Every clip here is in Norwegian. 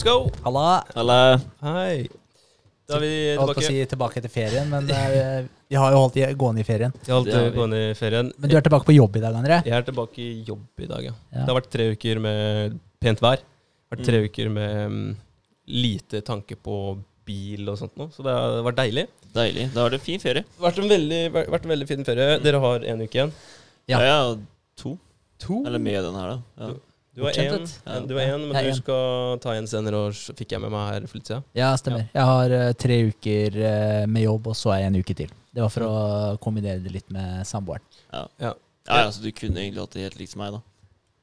Let's go! Halla. Halla. Hei. Da er vi Jeg holdt på å tilbake. si tilbake til ferien, men eh, vi har jo holdt i, gående i ferien. Jeg har Det er vi. gående i ferien. Men du er tilbake på jobb i dag, André? Jeg er tilbake i jobb i dag, ja. Ja. Det har vært tre uker med pent vær. Det har vært tre Mm. uker med mm, lite tanke på bil og sånt noe, så det har vært deilig. deilig. Da har du fin ferie. Det har vært en veldig, vært en veldig fin ferie. Dere har en uke igjen. Ja. Ja, ja to. To? Eller med den her, da. Ja. Du har én. Men du skal ta en senere, og fikk jeg med meg her for litt siden. Ja, stemmer. Jeg har uh, tre uker uh, med jobb, og så er jeg en uke til. Det var for å kombinere det litt med samboeren. Ja. Ja. ja, ja, så du kunne egentlig hatt det helt likt som meg, da.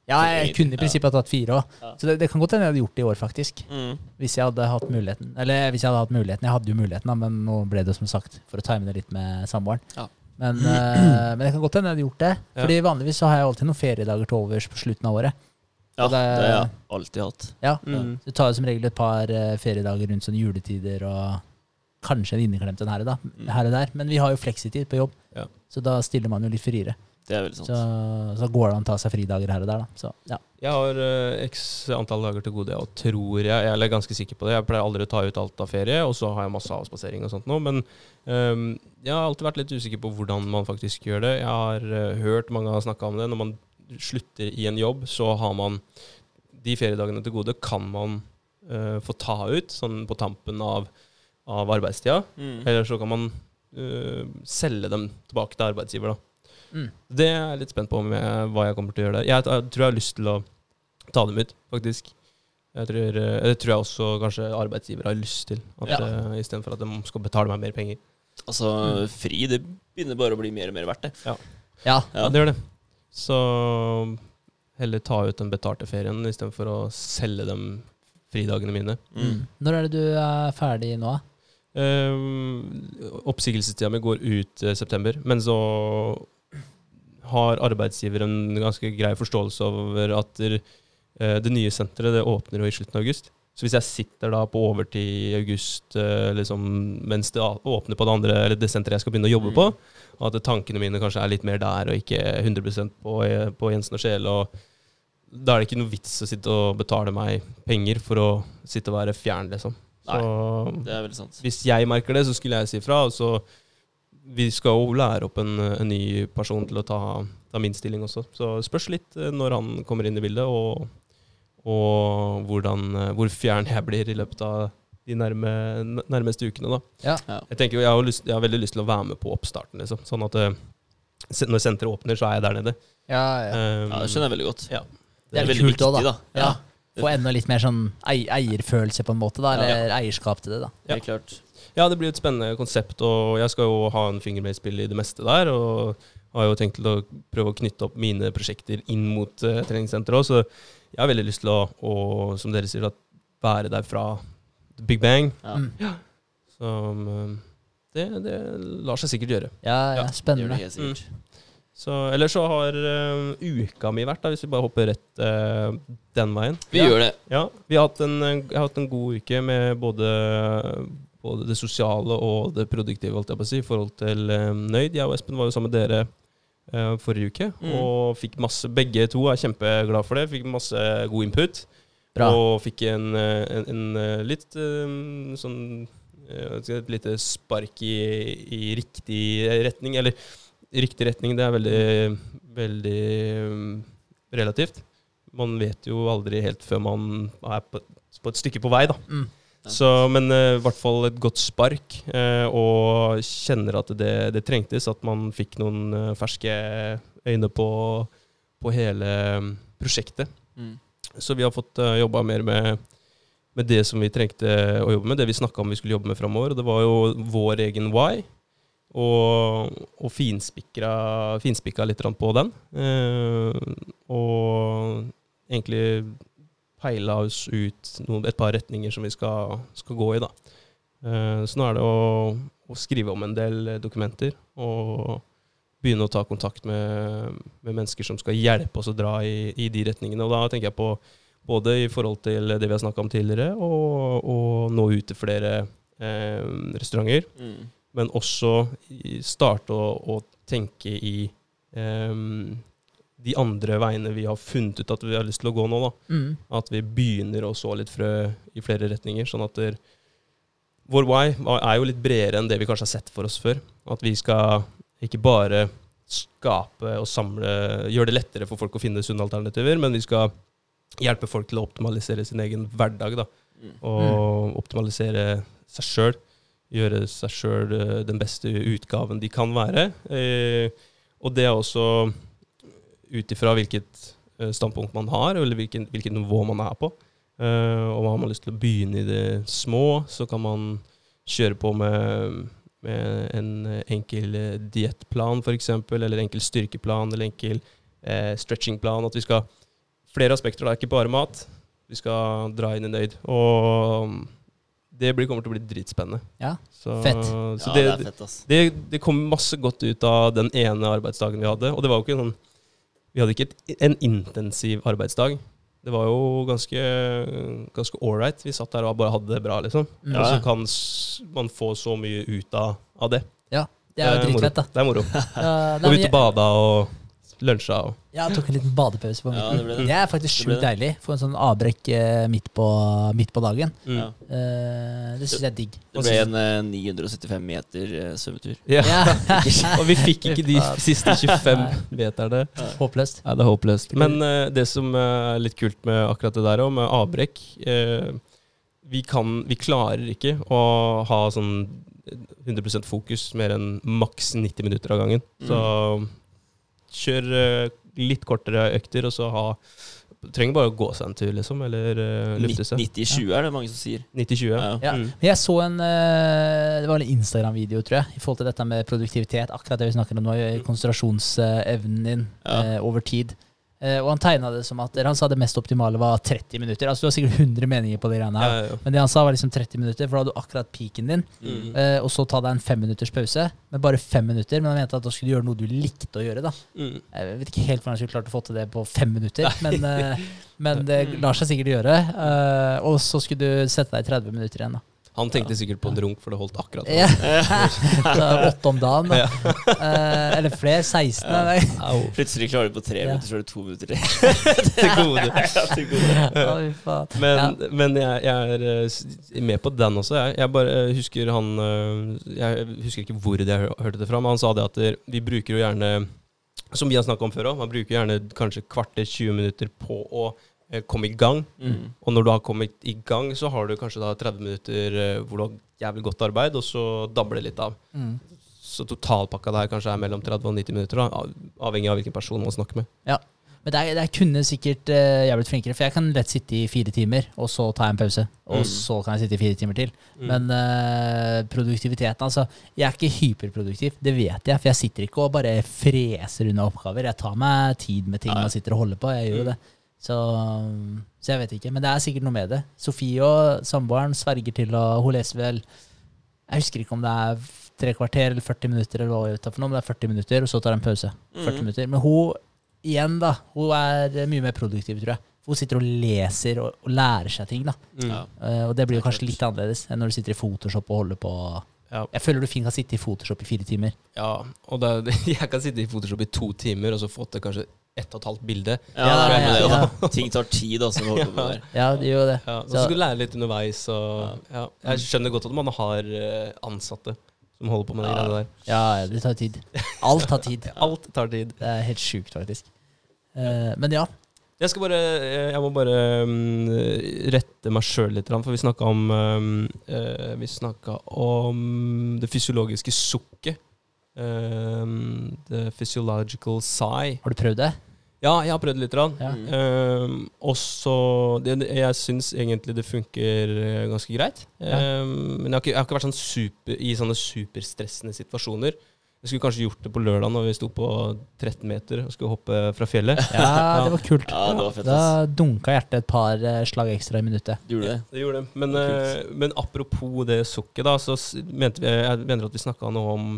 Ja, jeg kunne i prinsippet ja. tatt fire òg. Ja. Så det, det kan godt hende jeg hadde gjort det i år, faktisk. Mm. Hvis jeg hadde hatt muligheten. Eller hvis jeg hadde hatt muligheten. Jeg hadde jo muligheten, da, men nå ble det som sagt for å time det litt med samboeren. Ja. Men, eh, men det kan godt hende jeg hadde gjort det. Ja. Fordi vanligvis så har jeg alltid noen feriedager til overs på slutten av året. Ja, det det- har jeg alltid hatt. Ja, Mm. Det tar jo som regel et par eh, feriedager rundt sånn juletider og kanskje en inneklemt en her og, da, Mm. her og der. Men vi har jo fleksitid på jobb, Ja. så da stiller man jo litt friere. Det er veldig sant. Så, så går det an å ta seg fridager her og der, da. Så ja. Jeg har uh, x antall dager til gode, og tror jeg Jeg er ganske sikker på det. Jeg pleier aldri å ta ut alt av ferie, og så har jeg masse avspasering og sånt nå. Men um, jeg har alltid vært litt usikker på hvordan man faktisk gjør det. Jeg har uh, hørt mange har snakka om det. Når man slutter i en jobb, så har man de feriedagene til gode kan man uh, få ta ut sånn på tampen av, av arbeidstida. Mm. Eller så kan man uh, selge dem tilbake til arbeidsgiver, da. Mm. Det er jeg litt spent på om jeg, hva jeg kommer til å gjøre der. Jeg, jeg tror jeg har lyst til å ta dem ut, faktisk. Jeg tror, eh, det tror jeg også kanskje arbeidsgiver har lyst til. At, Ja. uh, Istedenfor at de skal betale meg mer penger. Altså, fri, det begynner bare å bli mer og mer verdt, det. ja. Ja, Ja. det gjør det. Så heller ta ut den betalte ferien istedenfor å selge dem fridagene mine. Mm. Når er det du er ferdig nå? da? Uh, oppsigelsestida mi går ut i september, men så har arbeidsgiver en ganske grei forståelse over at eh, det nye senteret det åpner jo i slutten av august. Så hvis jeg sitter da på overtid i august eh, liksom, mens det åpner på det andre, eller det senteret jeg skal begynne å jobbe Mm. på, og at tankene mine kanskje er litt mer der, og ikke 100 på, eh, på Jensen og Sjele, og da er det ikke noe vits å sitte og betale meg penger for å sitte og være fjern, liksom. Så Det er veldig sant. hvis jeg merker det, så skulle jeg si fra. Og så vi skal jo lære opp en, en ny person til å ta, ta min stilling også. Så spørs litt eh, når han kommer inn i bildet, og, og hvordan, eh, hvor fjern jeg blir i løpet av de nærme, nærmeste ukene. da. Ja. Jeg tenker jo, jeg har, lyst, jeg har veldig lyst til å være med på oppstarten, liksom. Sånn at eh, når senteret åpner, så er jeg der nede. Ja, ja. Um, Ja, det skjønner jeg veldig godt. Ja. Det er veldig kult òg, da. da. Ja. Få enda litt mer sånn eierfølelse, på en måte, da. Eller eierskap til det, da. Ja. Helt klart. Ja, det blir et spennende konsept, og jeg skal jo ha en finger med i spillet i det meste der. Og har jo tenkt til å prøve å knytte opp mine prosjekter inn mot uh, treningssenteret òg, så jeg har veldig lyst til å, å som dere sier, at være der fra the big bang. Ja. Mm. Som uh, det, det lar seg sikkert gjøre. Ja, ja, Ja, Det spennende. det helt sikkert. Så, eller så har uh, uka mi vært, da, hvis vi bare hopper rett uh, den veien. Vi Ja. gjør det. Ja, vi har hatt en, jeg har hatt en god uke med både, både det sosiale og det produktive, holdt jeg på å si, i forhold til um, Nøyd. Jeg og Espen var jo sammen med dere forrige uke, Mm. og fikk masse Begge to er kjempeglade for det. Fikk masse god input. Bra. Og fikk en, eh, en, en eh, litt eh, sånn eh, Et lite spark i, i riktig retning. Eller riktig retning, det er veldig, veldig relativt. Man vet jo aldri helt før man er på, på et stykke på vei, da. Mm. Så, men eh, i hvert fall et godt spark, uh, og kjenner at det, det trengtes. At man fikk noen uh, ferske øyne på, på hele mm, prosjektet. Mm. Så vi har fått uh, jobba mer med, med det som vi trengte å jobbe med. Det vi snakka om vi skulle jobbe med framover. Og det var jo vår egen why. Og, og finspikra, litt på den. Og egentlig peila oss ut noen, et par retninger som vi skal, skal gå i. da. Eh, så nå er det å, å skrive om en del dokumenter. Og begynne å ta kontakt med, med mennesker som skal hjelpe oss å dra i, i de retningene. Og da tenker jeg på både i forhold til det vi har snakka om tidligere, og, og nå ut til flere eh, restauranter. Mm. Men også starte å, å tenke i em, de andre veiene vi har funnet ut at vi har lyst til å gå nå. da. Mm. At vi begynner å så litt frø i flere retninger. Sånn at der, vår why er jo litt bredere enn det vi kanskje har sett for oss før. At vi skal ikke bare skape og samle Gjøre det lettere for folk å finne sunne alternativer, men vi skal hjelpe folk til å optimalisere sin egen hverdag. da. Mm. Og optimalisere seg sjøl. Gjøre seg sjøl den beste utgaven de kan være. Eh, og det er også ut ifra hvilket eh, standpunkt man har, eller hvilken, hvilket nivå man er på. Uh, og har man lyst til å begynne i det små, så kan man kjøre på med, med en enkel eh, diettplan, f.eks., eller enkel styrkeplan, eller enkel uh, stretchingplan. At vi skal Flere aspekter, da, ikke bare mat. Vi skal dra inn i nøyd. Og det blir, kommer til å bli dritspennende. Ja, Så, Fett. Så ja, det, det er fett, ass. det, det kom masse godt ut av den ene arbeidsdagen vi hadde. Og det var jo ikke sånn Vi hadde ikke et, en intensiv arbeidsdag. Det var jo ganske ganske ålreit. Vi satt der og bare hadde det bra, liksom. Ja. Og så kan man få så mye ut av, av det. Det er jo moro. dritfett, da. Det er moro. Ja, Gå ut og bada og lunsja og Jeg tok en liten badepause på Ja, midten. det ble det. det, er faktisk sjukt deilig. Få en sånn avbrekk eh, midt, på, midt på dagen. mm. Ja. Eh, det syns jeg er digg. Det ble en eh, 975 meter eh, svømmetur. Ja. Ja. og vi fikk ikke de siste 25 meterne. Håpløst. Ja, det er håpløst. Men eh, det som eh, er litt kult med akkurat det der òg, med avbrekk eh, vi, kan, vi klarer ikke å ha sånn 100% fokus mer enn maks 90 minutter av gangen. Så kjør eh, litt kortere økter, og så ha Trenger bare å gå seg en tur, liksom, eller uh, lufte seg. 90-20 er det mange som sier. 90-20. Ja. Ja. Mm. Jeg så en eh, Det var en Instagram-video, tror jeg, i forhold til dette med produktivitet. Akkurat det vi snakker om nå, i konsentrasjonsevnen din Ja. over tid. Eh, og han tegna det som at eller Han sa det mest optimale var 30 minutter. Altså Du har sikkert 100 meninger på de greiene her. Ja, ja, ja. Men det han sa, var liksom 30 minutter, for da hadde du akkurat peaken din. Mm. Eh, og så ta deg en femminutters pause. Men bare fem minutter. Men han mente at da skulle du gjøre noe du likte å gjøre. da Mm. Jeg vet ikke helt hvordan jeg skulle klart å få til det på fem minutter, men, eh, men det lar seg sikkert gjøre. Eh, og så skulle du sette deg i 30 minutter igjen, da. Han tenkte sikkert på en runk, for det holdt akkurat. Ja. Åtte om dagen, da. Eh, eller flere. 16. Nei. Plutselig klarer du på tre Ja. minutter, så er det to minutter til. Gode. Ja, til gode. Men, Ja. men jeg, jeg er eh, med på den også. Jeg, jeg bare eh, husker han eh, Jeg husker ikke hvor det jeg hørte det fra, men han sa det at vi bruker jo gjerne Som vi har snakka om før òg, man bruker gjerne kanskje kvarter 20 minutter på å eh, komme i gang. Mm. Og når du har kommet i gang, så har du kanskje da 30 minutter eh, hvor du har jævlig godt arbeid, og så dabler det litt av. Mm. Så totalpakka der kanskje er mellom 30 og 90 minutter, da, avhengig av hvilken person man snakker med. Ja. Men der, der kunne sikkert uh, jeg blitt flinkere, for jeg kan lett sitte i fire timer, og så ta en pause. Og Mm. så kan jeg sitte i fire timer til. Mm. Men uh, produktiviteten, altså Jeg er ikke hyperproduktiv, det vet jeg. For jeg sitter ikke og bare freser unna oppgaver. Jeg tar meg tid med ting Ja, ja. man sitter og holder på. Jeg gjør jo Mm. det. Så, så jeg vet ikke. Men det er sikkert noe med det. Sofie og samboeren sverger til å Hun leser vel Jeg husker ikke om det er tre kvarter eller 40 minutter, eller hva jeg vet for noe, men det er 40 minutter, og så tar hun en pause. 40 Mm. minutter. Men hun igjen, da. Hun er mye mer produktiv, tror jeg. Hun sitter og leser og, og lærer seg ting. da Mm. Ja. Eh, Og det blir jo kanskje litt annerledes enn når du sitter i Photoshop og holder på Ja. Jeg føler du fint kan sitte i Photoshop i fire timer. Ja, og det, er- jeg kan sitte i Photoshop i to timer og så fått det kanskje ett og et halvt bilde. Ja, Ja, ja, ja. Ting tar tid, altså. Ja, det gjør det. Så skal du lære litt underveis. Og, ja. Jeg skjønner godt at man har eh, ansatte som holder på med de Ja. greiene der. Ja, det tar tid. Alt tar tid. Alt tar tid. Det er helt sjukt, faktisk. Eh, men ja. Jeg skal bare eh, Jeg må bare um, rette meg sjøl litt, for vi snakka om um, uh, Vi om det fysiologiske sukket. Um, the physiological sigh. Har du prøvd det? Ja, jeg har prøvd litt. Ja. Um, og så det, det- Jeg syns egentlig det funker eh, ganske greit. Ja. Um, men jeg har, ikke, jeg har ikke vært sånn super, i sånne superstressende situasjoner. Jeg skulle kanskje gjort det på lørdag når vi sto på 13 meter og skulle hoppe fra fjellet. Ja, det var kult. Ja, det var fett, Da dunka hjertet et par eh, slag ekstra i minuttet. Du gjorde det? Det gjorde det. Men, Kult. eh, men apropos det sukket, da, så mente vi, jeg mener at vi snakka noe om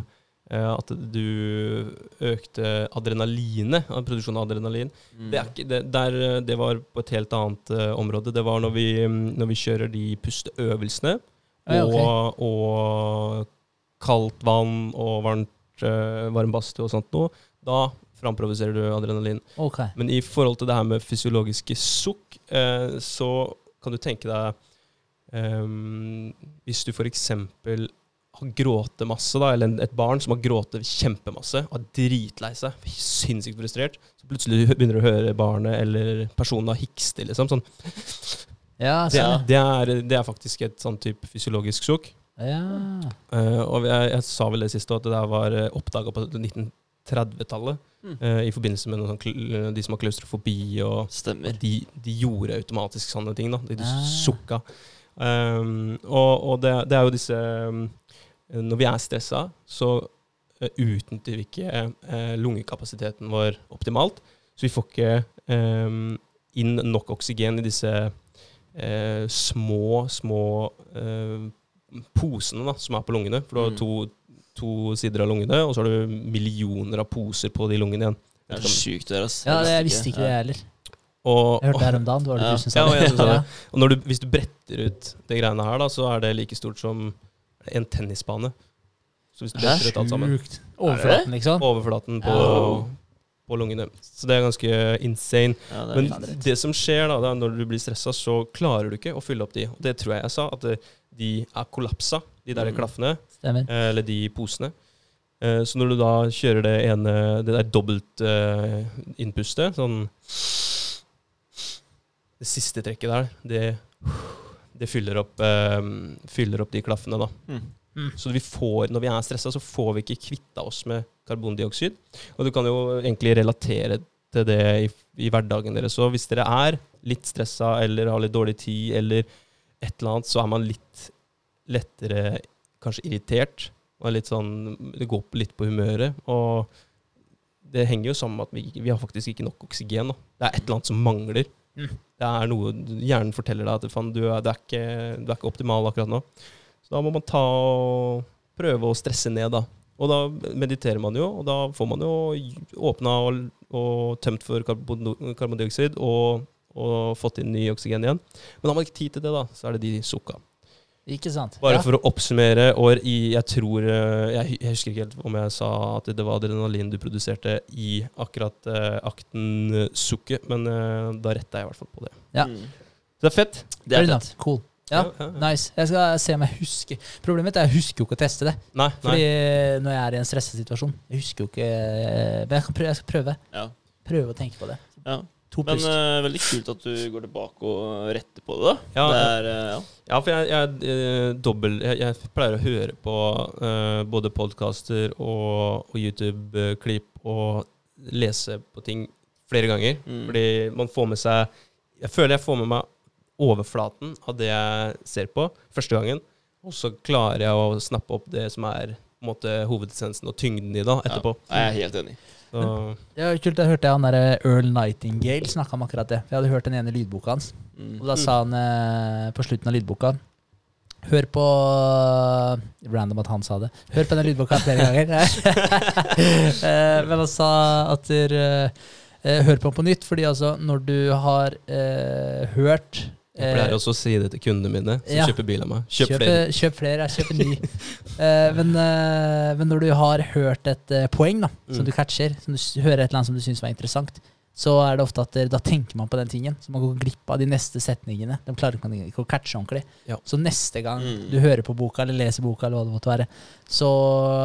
at du økte adrenalinet, av produksjonen av adrenalin. Mm. Det, er ikke, det, der, eh, det var på et helt annet uh, område. Det var når vi, mm, når vi kjører de pusteøvelsene, Ja, ok. og, og kaldt vann og varmt uh, varm badstue og sånt noe, da framprovoserer du adrenalin. Okay. Men i forhold til det her med fysiologiske sukk, uh, så kan du tenke deg um, Hvis du f.eks. har grått masse, da, eller et barn som har grått kjempemasse, og er dritlei seg, sinnssykt frustrert, så plutselig begynner du å høre barnet eller personen da hikste, liksom. Sånn. Ja, Det, sånn. det, er, det er faktisk et sånn type fysiologisk sjokk. ja. Uh, og jeg, jeg sa vel det siste, at det der var oppdaga på 1930-tallet. Mm. Uh, I forbindelse med sånn, de som har klaustrofobi og Stemmer. de, de gjorde automatisk sånne ting. da. De, de Ah. sukka. Um, og og det, det er jo disse um, Når vi er stressa, så uh, utnytter vi ikke uh, lungekapasiteten vår optimalt. Så vi får ikke inn nok oksygen i disse små, små posene da, som er på lungene. For du har Mm. to, to sider av lungene, og så har du millioner av poser på de lungene igjen. Det er sjukt det altså. ja, det, jeg visste ikke det, jeg heller. Og, Jeg hørte det her om dagen. Det var det Ja. du som sa Ja, og jeg det. det. Ja. Og når du, hvis du bretter ut det greiene her, da, så er det like stort som en tennisbane. Så hvis du bretter ut alt sammen Sjukt. Overflaten, liksom. Overflaten på, Ja. på lungene. Så det er ganske insane. Ja, det er Men det som skjer da, det er når du blir stressa, så klarer du ikke å fylle opp de. Og det tror jeg jeg sa, at de er kollapsa, de der Mm. klaffene, Stemmer. eh, eller de posene. Eh, Så når du da kjører det ene, det der dobbelt eh, innpustet, sånn Det siste trekket der, det, det fyller, opp, eh, fyller opp de klaffene, da. Mm. Mm. Så vi får, når vi er stressa, så får vi ikke kvitta oss med karbondioksid. Og du kan jo egentlig relatere til det i, i hverdagen deres. Så hvis dere er litt stressa eller har litt dårlig tid eller et eller annet, så er man litt lettere kanskje irritert. Og er litt sånn, det går litt på humøret. Og det henger jo sammen med at vi, vi har faktisk ikke nok oksygen. Da. Det er et eller annet som mangler. Mm. Det er noe Hjernen forteller deg at faen, du, er, du, er ikke, du er ikke optimal akkurat nå. Så da må man ta og prøve å stresse ned, da. Og da mediterer man jo, og da får man jo åpna og, og tømt for karbondioksid og, og fått inn ny oksygen igjen. Men har man ikke tid til det, da, så er det de sukka. Ikke sant? Bare ja. for å oppsummere, og i, jeg tror eh, jeg, jeg husker ikke helt om jeg sa at det var adrenalin du produserte i akkurat eh, akten eh, sukket, men eh, da retta jeg i hvert fall på det. Ja. Mm. Så det er fett. Det er fett. Cool. Ja, ja, ja. nice. Jeg skal se om jeg husker Problemet mitt er jeg husker jo ikke å teste det. Nei, nei. Fordi når jeg er i en stresset situasjon Jeg husker jo ikke Men jeg, kan prøve, jeg skal prøve. Ja. Prøve å tenke på det. ja. To Men pust. eh, veldig kult at du går tilbake og retter på det, da. Ja, det er, uh, ja. Ja, for jeg, jeg, eh, dobbel, jeg, jeg pleier å høre på uh, både podkaster og, og YouTube-klipp og lese på ting flere ganger. Mm. Fordi man får med seg Jeg føler jeg får med meg overflaten av det jeg ser på første gangen. Og så klarer jeg å snappe opp det som er på en måte, hovedessensen og tyngden i det etterpå. Ja, jeg er helt enig. Så, Det var kult, Jeg hørte han der Earl Nightingale snakka om akkurat det. Jeg hadde hørt den ene lydboka hans. Mm. Og da sa han eh, på slutten av lydboka Hør på Random at han sa det. Hør på den lydboka flere ganger. Eh, Men han sa at eh, Hør på den på nytt, fordi altså når du har eh, hørt jeg pleier også å si det til kundene mine som Ja. kjøper bil av meg. Kjøp Kjøp, flere. kjøp flere, jeg kjøper ny. uh, men, uh, men når du har hørt et uh, poeng da, som Mm. du catcher, som du hører et eller annet som du syns var interessant, så er det ofte at da tenker man på den tingen. Så man går glipp av de neste setningene. De klarer man ikke å catche ordentlig. Ja. Så neste gang Mm. du hører på boka eller leser boka, eller hva det måtte være, så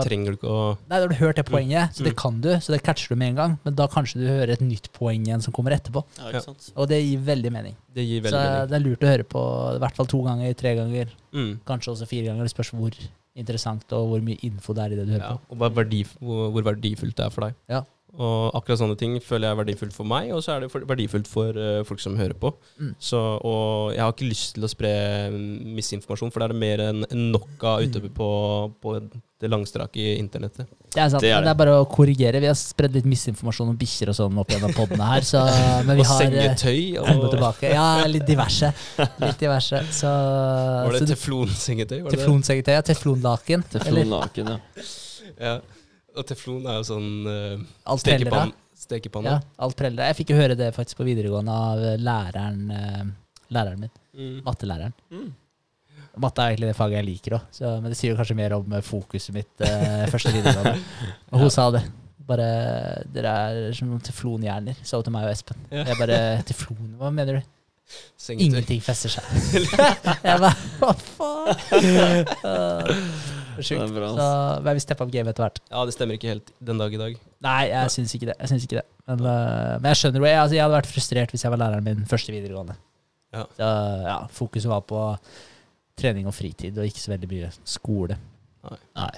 Trenger du ikke å Nei, da har du hørt det poenget, så det Mm. kan du, så det catcher du med en gang. Men da kanskje du hører et nytt poeng igjen som kommer etterpå. Ja, ikke sant? Og det gir veldig mening. Det gir Så mening. det er lurt å høre på i hvert fall to ganger, tre ganger, Mm. kanskje også fire ganger. Det spørs hvor interessant og hvor mye info det er i det du hører Ja, på. og verdif hvor verdifullt det er for deg. Ja. Og akkurat sånne ting føler jeg er verdifullt for meg, og så er det verdifullt for uh, folk som hører på. Mm. Så, og jeg har ikke lyst til å spre mm, misinformasjon, for det er det mer enn enn nok av ute Mm. på, på det langstrake internettet. Det er sant, Det er men det er bare å korrigere. Vi har spredd litt misinformasjon om bikkjer og sånn opp gjennom podene her, så Men vi Og har eh, sengetøy. og. Ja, litt diverse. Litt diverse. Så, var det teflonsengetøy? var det det? Teflonsengetøy. Ja, teflonlaken. Teflonlaken, ja. Ja. Og teflon er jo sånn uh, alt preller stekepanne. stekepanne. Ja, alt preller. Jeg fikk jo høre det faktisk på videregående av eh, læreren, uh, læreren min. Mm. Mattelæreren. Mm. Matte er egentlig det faget jeg liker òg, men det sier jo kanskje mer om eh, fokuset mitt eh, første videregående. Og hun sa det. Bare Dere er som noen teflonhjerner, sa hun til meg og Espen. Ja. Jeg bare Teflon, hva mener du? Sengetøy. Ingenting fester seg. jeg bare Hva faen? Sjukt. Så vi steppa opp gamet etter hvert. Ja, det stemmer ikke helt den dag i dag. Nei, jeg syns ikke det. Jeg syns ikke det. Men, uh, men jeg skjønner jo. Jeg, altså, jeg hadde vært frustrert hvis jeg var læreren min første videregående. Ja. Så, ja, fokuset var på trening og fritid, og ikke så veldig mye skole. Nei.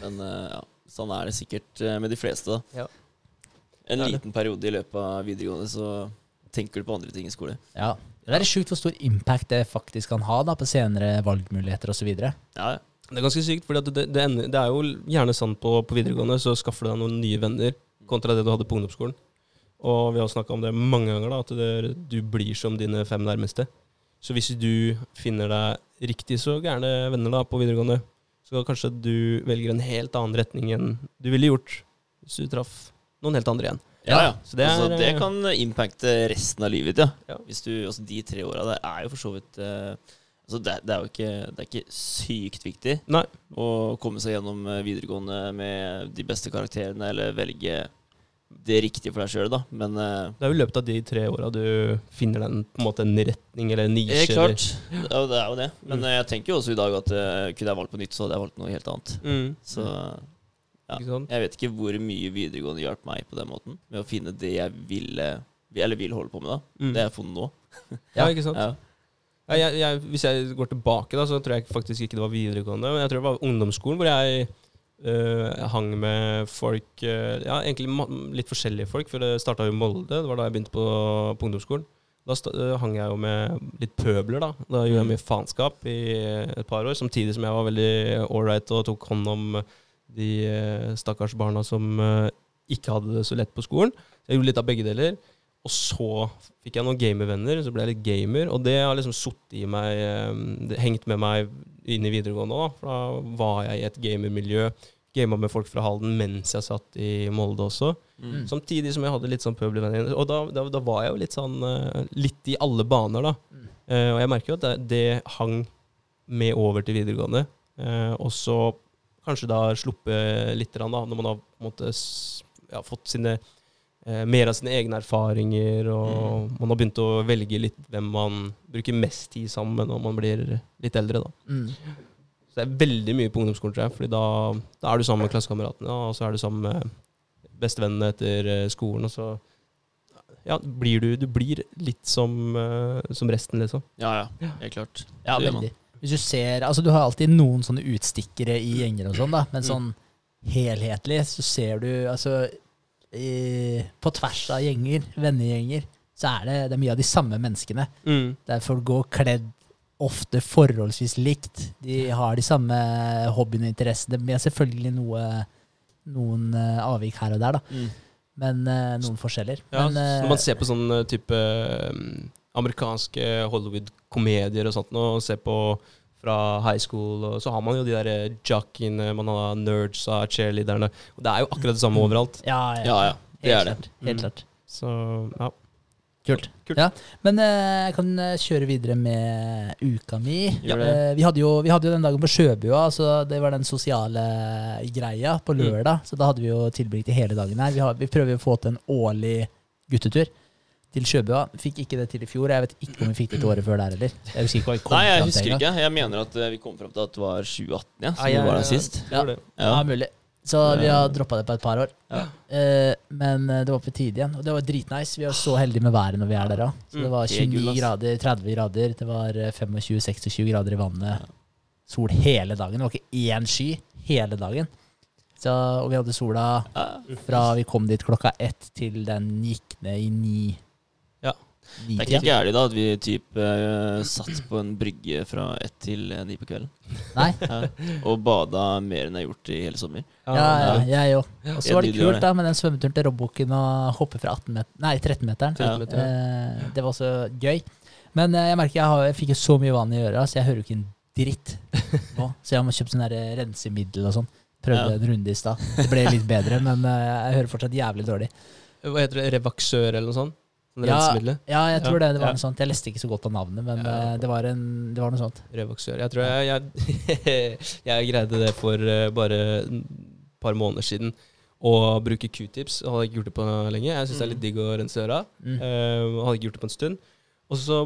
Men uh, ja, sånn er det sikkert eh, med de fleste, da. Ja. En Det det. liten periode i løpet av videregående, så tenker du på andre ting i skole. Ja. Det er sjukt hvor stor impact det faktisk kan ha da, på senere valgmuligheter osv. Ja, ja. Det er ganske sykt, for det, det, det er jo gjerne sånn på, på videregående, så skaffer du deg noen nye venner kontra det du hadde på ungdomsskolen. Og vi har snakka om det mange ganger, da, at det, du blir som dine fem nærmeste. Så hvis du finner deg riktig så gærne venner da på videregående, så kanskje du velger en helt annen retning enn du ville gjort hvis du traff noen helt andre igjen. Ja, ja. Så det altså, er, det eh, kan impacte resten av livet ditt, ja. Ja. Hvis du, altså, de tre åra der er jo for så vidt eh, altså, det, det er jo ikke, det er ikke sykt viktig Nei. å komme seg gjennom eh, videregående med de beste karakterene, eller velge det riktige for deg sjøl, da. Men eh, Det er jo i løpet av de tre åra du finner den, på en måte en retning eller en nisje. Helt klart. Det er jo- det er jo det. Men Mm. eh, jeg tenker jo også i dag at eh, kunne jeg valgt på nytt, så hadde jeg valgt noe helt annet. Mm. Så Ja. Ikke sant? jeg vet ikke hvor mye videregående hjalp meg på den måten. Med å finne det jeg ville Eller vil holde på med, da. Mm. Det jeg har funnet nå. Ja, ikke sant? Ja. Ja, jeg, jeg, hvis jeg går tilbake, da, så tror jeg faktisk ikke det var videregående. Men jeg tror det var ungdomsskolen hvor jeg øh, hang med folk øh, Ja, egentlig litt forskjellige folk, for det starta i Molde. Det var da jeg begynte på, på ungdomsskolen. Da øh, hang jeg jo med litt pøbler, da. Da gjorde jeg mye faenskap i et par år. Samtidig som jeg var veldig ålreit og tok hånd om de stakkars barna som ikke hadde det så lett på skolen. Så jeg gjorde litt av begge deler. Og så fikk jeg noen gamervenner, så ble jeg litt gamer. Og det har liksom sittet i meg, eh, det hengt med meg inn i videregående òg. For da var jeg i et gamermiljø. Gama med folk fra Halden mens jeg satt i Molde også. Mm. Samtidig som jeg hadde litt sånn pøbelvenner. Og da, da, da var jeg jo litt sånn eh, Litt i alle baner, da. Mm. Uh, og jeg merker jo at det, det hang med over til videregående. Uh, og så kanskje da sluppet litt, da, når man har måte, ja, fått sine mer av sine egne erfaringer, og man har begynt å velge litt hvem man bruker mest tid sammen med når man blir litt eldre. da. Mm. Så det er veldig mye på ungdomsskolen, tror jeg, fordi da, da er du sammen med klassekameratene, og så er du sammen med bestevennene etter eh, skolen, og så ja, blir du, du blir litt som, eh, som resten, liksom. Ja, ja. Helt klart. Ja, Det veldig. Hvis du ser Altså, du har alltid noen sånne utstikkere i gjenger og sånn, da, men Mm. sånn helhetlig så ser du altså i, På tvers av gjenger, vennegjenger, så er det, det er mye av de samme menneskene. Der folk går kledd ofte forholdsvis likt. De har de samme hobbyene og interessene, med selvfølgelig noe, noen eh, avvik her og der, da. Mm. Men eh, noen forskjeller. Ja, Men, eh, når man ser på sånn type mm, amerikanske Hollywood-komedier og sånt, og ser på fra high school, og så har man jo de der eh, jockeyene, man har nerdsa, cheerleaderne. Og det er jo akkurat det samme overalt. ja, ja, Ja, ja. Det helt er det. klart. Helt Mm. Så ja. Kult. Kult. Ja, men eh, jeg kan eh, kjøre videre med uka mi. Ja. Eh, vi, hadde jo, vi hadde jo den dagen på Sjøbua, så det var den sosiale greia på lørdag. Så da hadde vi jo tilbringt hele dagen her. Vi, har, vi prøver jo å få til en årlig guttetur til Sjøbua. Fikk ikke det til i fjor. Jeg vet ikke om vi fikk det til året før der heller. Jeg husker ikke hva vi kom Nei, jeg husker ikke. Jeg mener at eh, vi kom fram til at det var 2018, ja. Som Ja, jeg- var der sist. Ja. Ja, Ja. mulig. Så vi har droppa det på et par år. Ja. Eh, men eh, det var på tide igjen. Og det var dritnice. Vi er så heldige med været når vi er der òg. Så det Mm, var er 29 grader, 30 grader, det var eh, 25-26 grader i vannet. Sol hele dagen. Det var ikke én sky hele dagen. Så, og vi hadde sola fra vi kom dit klokka ett til den gikk ned i ni. Det er ikke gærent da at vi typ eh, satt på en brygge fra ett til eh, ni på kvelden. Nei. Ja. Og bada mer enn jeg har gjort i hele sommer. Ja, ja, jeg òg. Og så var det kult da med den svømmeturen til Robbukken og hoppe fra 18 meter, nei, 13-meteren. Ja. Eh, det var så gøy. Men eh, jeg merker jeg, har, jeg fikk jo så mye vann i øra, så jeg hører jo ikke en dritt nå. Så jeg må kjøpe sånn der eh, rensemiddel og sånn. Prøvde Ja. en runde i stad. Det ble litt bedre, men eh, jeg hører fortsatt jævlig dårlig. Hva heter det? Revaksør eller noe sånt? Sånn Ja. Ja, jeg tror Ja, det. det var ja. noe sånt. Jeg leste ikke så godt av navnet, men Ja. eh, det, var en, det var noe sånt. Revoxør. Jeg tror jeg, jeg, jeg greide det for eh, bare et par måneder siden. Å bruke q-tips. Hadde ikke gjort det på lenge. Jeg syns det er litt digg å rense øra. Mm. Uh, hadde ikke gjort det på en stund. Og så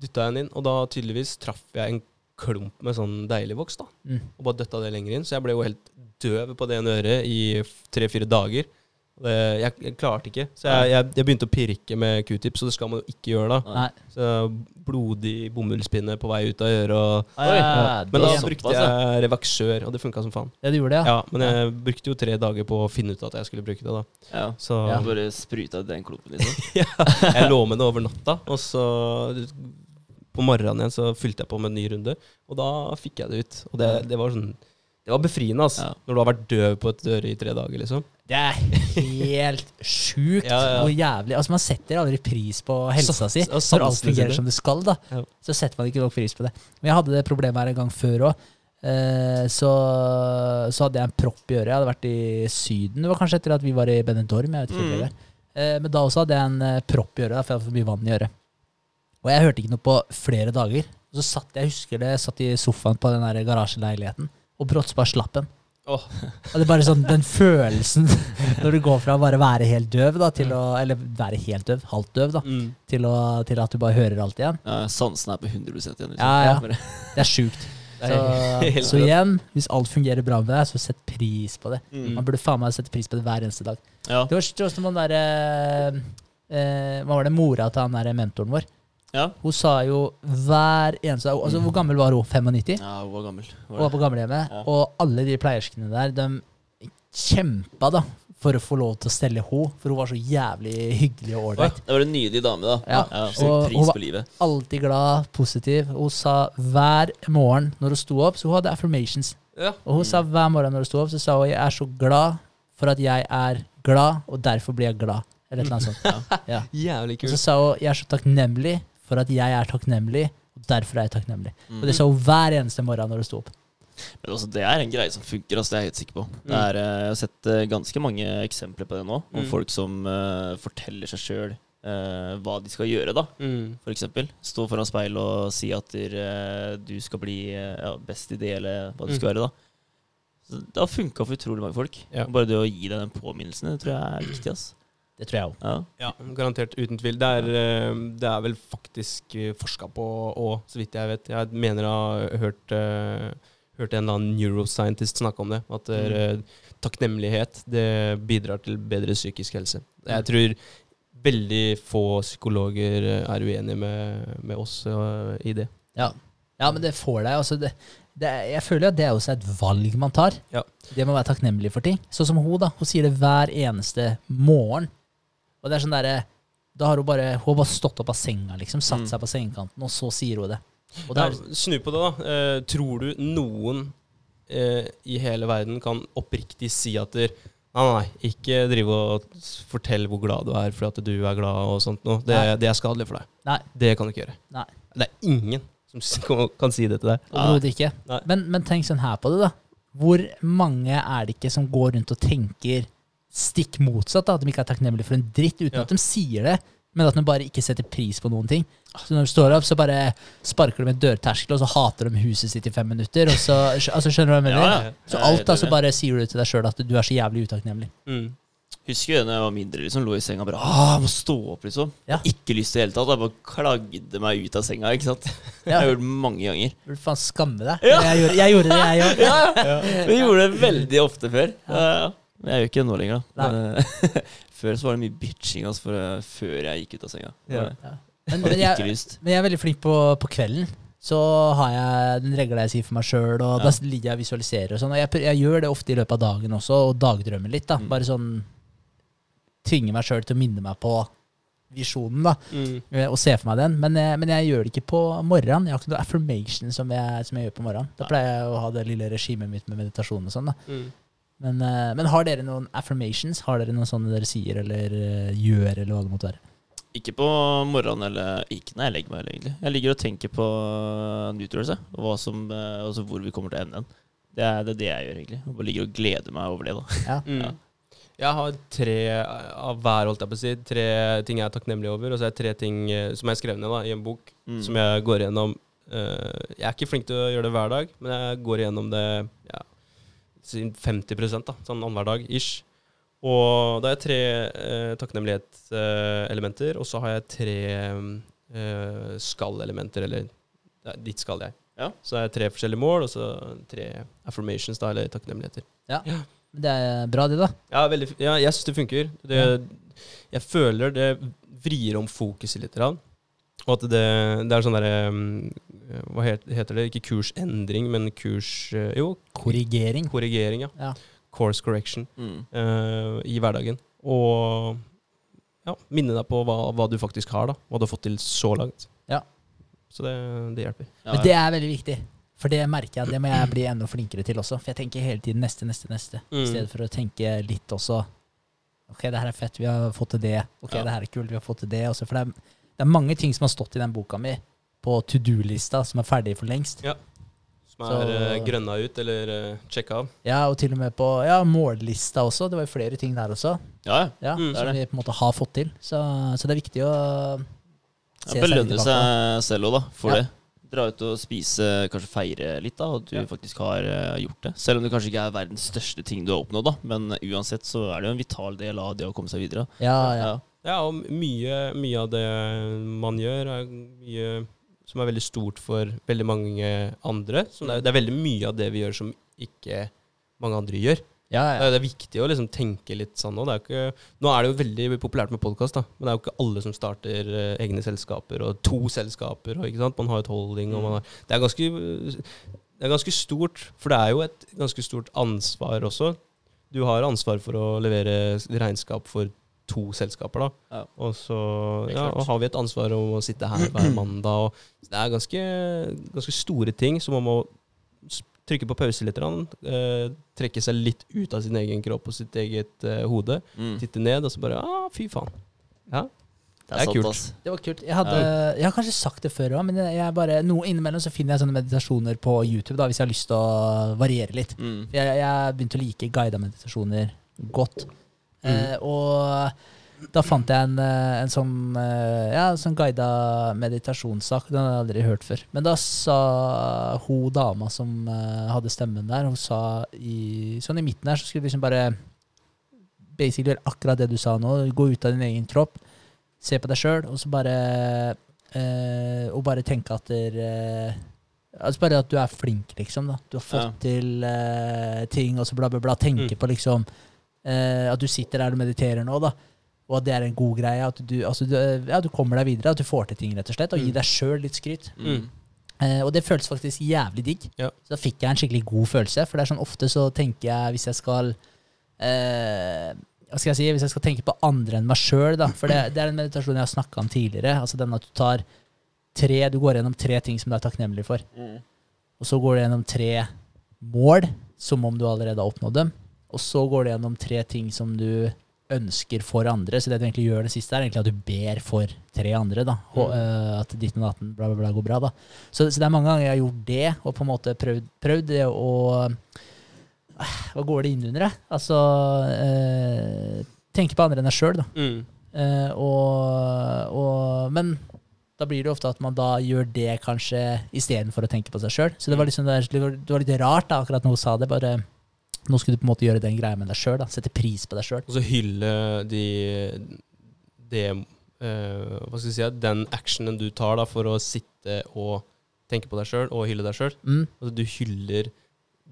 dytta jeg den inn, og da tydeligvis traff jeg en klump med sånn deilig voks. da Mm. Og bare døtta det lenger inn. Så jeg ble jo helt døv på det ene øret i tre-fire dager. Det, jeg, jeg klarte ikke. Så jeg, jeg, jeg begynte å pirke med q-tips, og det skal man jo ikke gjøre da. Nei. Så blodig bomullspinne på vei ut av øret. Og, Oi, ja. Men da brukte jeg revaksør, og det funka som faen. Ja, det gjorde det, ja? Ja, Men jeg brukte jo tre dager på å finne ut at jeg skulle bruke det. da Ja. Så Ja. Bare spruta ut den klumpen, liksom. jeg lå med det over natta, og så på morgenen igjen så fylte jeg på med en ny runde, og da fikk jeg det ut. Og det, det var sånn Det var befriende, altså. Ja. Når du har vært døv på et øre i tre dager, liksom. Det er helt sjukt Ja, ja. og jævlig Altså Man setter aldri pris på helsa si når alt fungerer som det skal. da. Så setter man ikke nok pris på det. Men jeg hadde det problemet her en gang før òg. Eh, så, så hadde jeg en propp i øret. Jeg hadde vært i Syden. Det var kanskje etter at vi var i Benedorm. Jeg vet ikke Mm. det. Eh, men da også hadde jeg en eh, propp i øret, da, for jeg hadde for mye vann i øret. Og jeg hørte ikke noe på flere dager. Og så satt jeg husker det, jeg satt i sofaen på den der garasjeleiligheten, og brått så bare slapp den. Oh. Og det er bare sånn den følelsen når du går fra å bare være helt døv, da, til å Eller være helt døv, halvt døv, da, Mm. til, å, til at du bare hører alt igjen. Ja, sansen er på 100 igjen. Liksom. Ja, ja. Det er sjukt. Så, så igjen, hvis alt fungerer bra med deg, så sett pris på det. Mm. Man burde faen meg sette pris på det hver eneste dag. Ja. Det var sånn den derre eh, Hva var det mora til han der mentoren vår? Ja. Hun sa jo hver eneste altså Hvor gammel var hun? 95? ja, hun var gammel. Hun var på gamlehjemmet. Ja. Og alle de pleierskene der, de kjempa da for å få lov til å stelle henne, for hun var så jævlig hyggelig og ålreit. Det var en nydelig dame, da. Ja. Ja, Og hun pris var- på livet. Alltid glad, positiv. Hun sa hver morgen når hun sto opp, så hun hadde affirmations. Ja. Og hun sa hver morgen når hun sto opp, så sa hun 'jeg er så glad for at jeg er glad, og derfor blir jeg glad'. Eller et eller annet sånt. Ja. Jævlig Og så sa hun 'jeg er så takknemlig for at jeg er takknemlig', og derfor er jeg takknemlig. Mm. Og det sa hun hver eneste morgen når hun sto opp. Men altså, det er en greie som funker, altså, det er jeg helt sikker på. Det er, eh, jeg har sett eh, ganske mange eksempler på det nå, om Mm. folk som uh, forteller seg sjøl hva de skal gjøre, da. Mm. For eksempel. Stå foran speil og si at uh, du skal bli ja, best i det, eller hva du Mm. skal være, da. Så det har funka for utrolig mange folk. Ja. Bare det å gi deg den påminnelsen, det tror jeg er viktig. ass. Det tror jeg òg. Ja. Ja, garantert. Uten tvil. Det er, eh, det er vel faktisk forska på òg, så vidt jeg vet. Jeg mener jeg har hørt, eh, hørt en eller annen neuroscientist snakke om det. At mm. takknemlighet det bidrar til bedre psykisk helse. Jeg tror veldig få psykologer eh, er uenige med, med oss eh, i det. Ja. ja, men det får deg. Altså det, det, er- jeg føler at det er også et valg man tar. Ja. Det med å være takknemlig for ting. Sånn som hun, da. Hun sier det hver eneste morgen. Og det er sånn derre Da har hun bare Hun har bare stått opp av senga, liksom. Satt Mm. seg på sengekanten, og så sier hun det. Og det Ja, er, snu på det, da. Eh, tror du noen eh, i hele verden kan oppriktig si at der, Nei, nei, ikke drive og fortell hvor glad du er fordi at du er glad og sånt noe. Det, det er skadelig for deg. Nei. Det kan du ikke gjøre. Nei. Det er ingen som kan, si det til deg. Overhodet ikke. Men, men tenk sånn her på det, da. Hvor mange er det ikke som går rundt og tenker stikk motsatt? da, At de ikke er takknemlige for en dritt, uten Ja. at de sier det, men at de bare ikke setter pris på noen ting. Så når de står opp, så bare sparker de en dørterskel, og så hater de huset sitt i fem minutter. Og så, altså Skjønner du hva jeg mener? Ja. Så alt da, så bare sier du til deg sjøl at du er så jævlig utakknemlig. Mm. Husker jo da jeg var mindre, liksom, lå i senga bare ah, må stå opp, liksom. Ja. Ikke lyst i det hele tatt. Jeg bare klagde meg ut av senga, ikke sant. Ja. Jeg har gjort det mange ganger. Du faen skamme deg. Ja. Jeg, gjorde, jeg gjorde det, jeg òg. Ja, Vi gjorde det veldig ofte før. Ja, ja. Men jeg gjør ikke det nå lenger, da. Men, eh, før så var det mye bitching altså, for, eh, før jeg gikk ut av senga. Ja. Ja. Men, men, jeg. Men jeg er veldig flink på, på kvelden. Så har jeg den regla jeg sier for meg sjøl, og Ja. da ligger jeg og visualiserer og sånn. Og jeg, jeg gjør det ofte i løpet av dagen også, og dagdrømmer litt. da. Mm. Bare sånn tvinge meg sjøl til å minne meg på visjonen, da. Mm. eh, Og se for meg den. Men, jeg- men jeg gjør det ikke på morgenen. Jeg har ikke noe affirmation som jeg, som jeg gjør på morgenen. Da pleier jeg å ha det lille regimet mitt med meditasjon og sånn. da. Mm. Men, eh, men har dere noen affirmations? Har dere noen sånne dere sier eller eh, gjør, eller hva det måtte være? Ikke på morgenen eller ikke når jeg legger meg egentlig. Jeg ligger og tenker på Nutrose og hva som, eh, altså hvor vi kommer til å ende den. Det er, det er det jeg gjør, egentlig. Jeg bare ligger og gleder meg over det. da. Ja. Mm. Ja. Jeg har tre av hver, holdt jeg på å si. Tre ting jeg er takknemlig over. Og så er det tre ting som jeg skrev ned da, i en bok, Mm. som jeg går igjennom. Eh, jeg er ikke flink til å gjøre det hver dag, men jeg går igjennom det ja, 50% da, sånn annenhver dag ish. Og da har jeg tre eh, takknemlighetselementer, og så har jeg tre eh, skal-elementer, eller ja, dit skal jeg. Ja. Så er det tre forskjellige mål, og så tre affirmations, da, eller takknemligheter. Ja Det er bra, det, da. Ja, veldig, ja jeg syns det funker. Det, jeg føler det vrir om fokuset litt. grann. Og at det, det er sånn derre um, Hva heter det? Ikke kursendring, men kurs eh, Jo, Korrigering. korrigering, ja. Ja. Course correction Mm. uh, i hverdagen. Og ja, minne deg på hva, hva du faktisk har, da. Hva du har fått til så langt. Ja. Så det, det hjelper. Ja, Men det er veldig viktig. For det merker jeg, det må jeg bli enda flinkere til også. For jeg tenker hele tiden neste, neste, neste. I Mm. stedet for å tenke litt også Ok, det her er fett, vi har fått til det. Ok, Ja. det her er kult, vi har fått til det. Også, for det er, det er mange ting som har stått i den boka mi på to do-lista, som er ferdig for lengst. Ja. Som er Så- eh, grønna ut, eller uh, sjekka av. Ja, og til og med på ja, mållista også. Det var jo flere ting der også. ja, ja. Ja, Mm. Det Som vi på en måte har fått til. Så, så det er viktig å se Ja, belønne seg selv òg, da, for Ja. det. Dra ut og spise, kanskje feire litt, da, at du Ja. faktisk har eh, gjort det. Selv om det kanskje ikke er verdens største ting du har oppnådd, da. Men uansett så er det jo en vital del av det å komme seg videre. Ja, ja. Ja, og mye, mye av det man gjør, er mye som er veldig stort for veldig mange andre. Så det, er, det er veldig mye av det vi gjør som ikke mange andre gjør. ja, Det ja. er, det er viktig å liksom tenke litt sånn nå. Ikke, nå er det jo veldig populært med podkast, men det er jo ikke alle som starter eh, egne selskaper, og to selskaper, og. Man har et holding, har Det er ganske, det er ganske stort, for det er jo et ganske stort ansvar også. Du har ansvar for å levere regnskap for to selskaper, da. Ja. Og så ja, og har vi et ansvar om å sitte her hver mandag. Og det er ganske, ganske store ting, så man må trykke på pause litt. Eh, trekke seg litt ut av sin egen kropp og sitt eget eh, hode. Mm. Titte ned, og så bare ah, fy faen. Ja. Det er, Det er kult. Det var kult. Jeg, hadde, jeg har kanskje sagt det før òg, men jeg, jeg bare, noe innimellom så finner jeg sånne meditasjoner på YouTube da, hvis jeg har lyst til å variere litt. Mm. Jeg, jeg begynte å like guida meditasjoner godt. Eh, og da fant jeg en, eh, en sånn, eh, ja, sånn guida meditasjonssak. Den hadde jeg aldri hørt før. Men da sa hun dama som hadde stemmen der, hun sa i, sånn i midten her, så skulle vi liksom bare basically gjøre akkurat det du sa nå. Gå ut av din egen kropp, se på deg sjøl, og så bare eh, Og bare tenke at der, eh, Altså bare at du er flink, liksom. da Du har fått Ja. til eh, ting, og så bla, bla, bla. Tenke Mm. på liksom eh, at du sitter der og mediterer nå, da. Og at det er en god greie. At du, altså, du, ja, du kommer deg videre, at du får til ting, rett og slett. Og Mm. deg sjøl litt skryt. Mm. Eh, og det føltes faktisk jævlig digg. Ja. Så da fikk jeg en skikkelig god følelse. For det er sånn ofte så tenker jeg, hvis jeg skal eh, Hva skal jeg si? Hvis jeg skal tenke på andre enn meg sjøl, da. For det, det er en meditasjon jeg har snakka om tidligere. Altså den at du tar tre Du går gjennom tre ting som du er takknemlig for. Mm. Og så går du gjennom tre mål, som om du allerede har oppnådd dem. Og så går det gjennom tre ting som du ønsker for andre. Så det du egentlig gjør det siste, er egentlig at du ber for tre andre. da. Og, uh, at ditt og datten bla, bla, bla går bra. da. Så, så det er mange ganger jeg har gjort det, og på en måte prøvd, prøvd det å uh, Hva går det inn under, det? Altså uh, Tenke på andre enn deg sjøl, da. Mm. Eh, og, og, men da blir det ofte at man da gjør det kanskje istedenfor å tenke på seg sjøl. Så det var, liksom, det var litt rart da, akkurat når hun sa det. bare Nå skulle du på en måte gjøre den greia med deg sjøl. Sette pris på deg sjøl. Og så hylle de de uh, Hva skal jeg si Den actionen du tar da for å sitte og tenke på deg sjøl og hylle deg sjøl. Mm, Altså, du hyller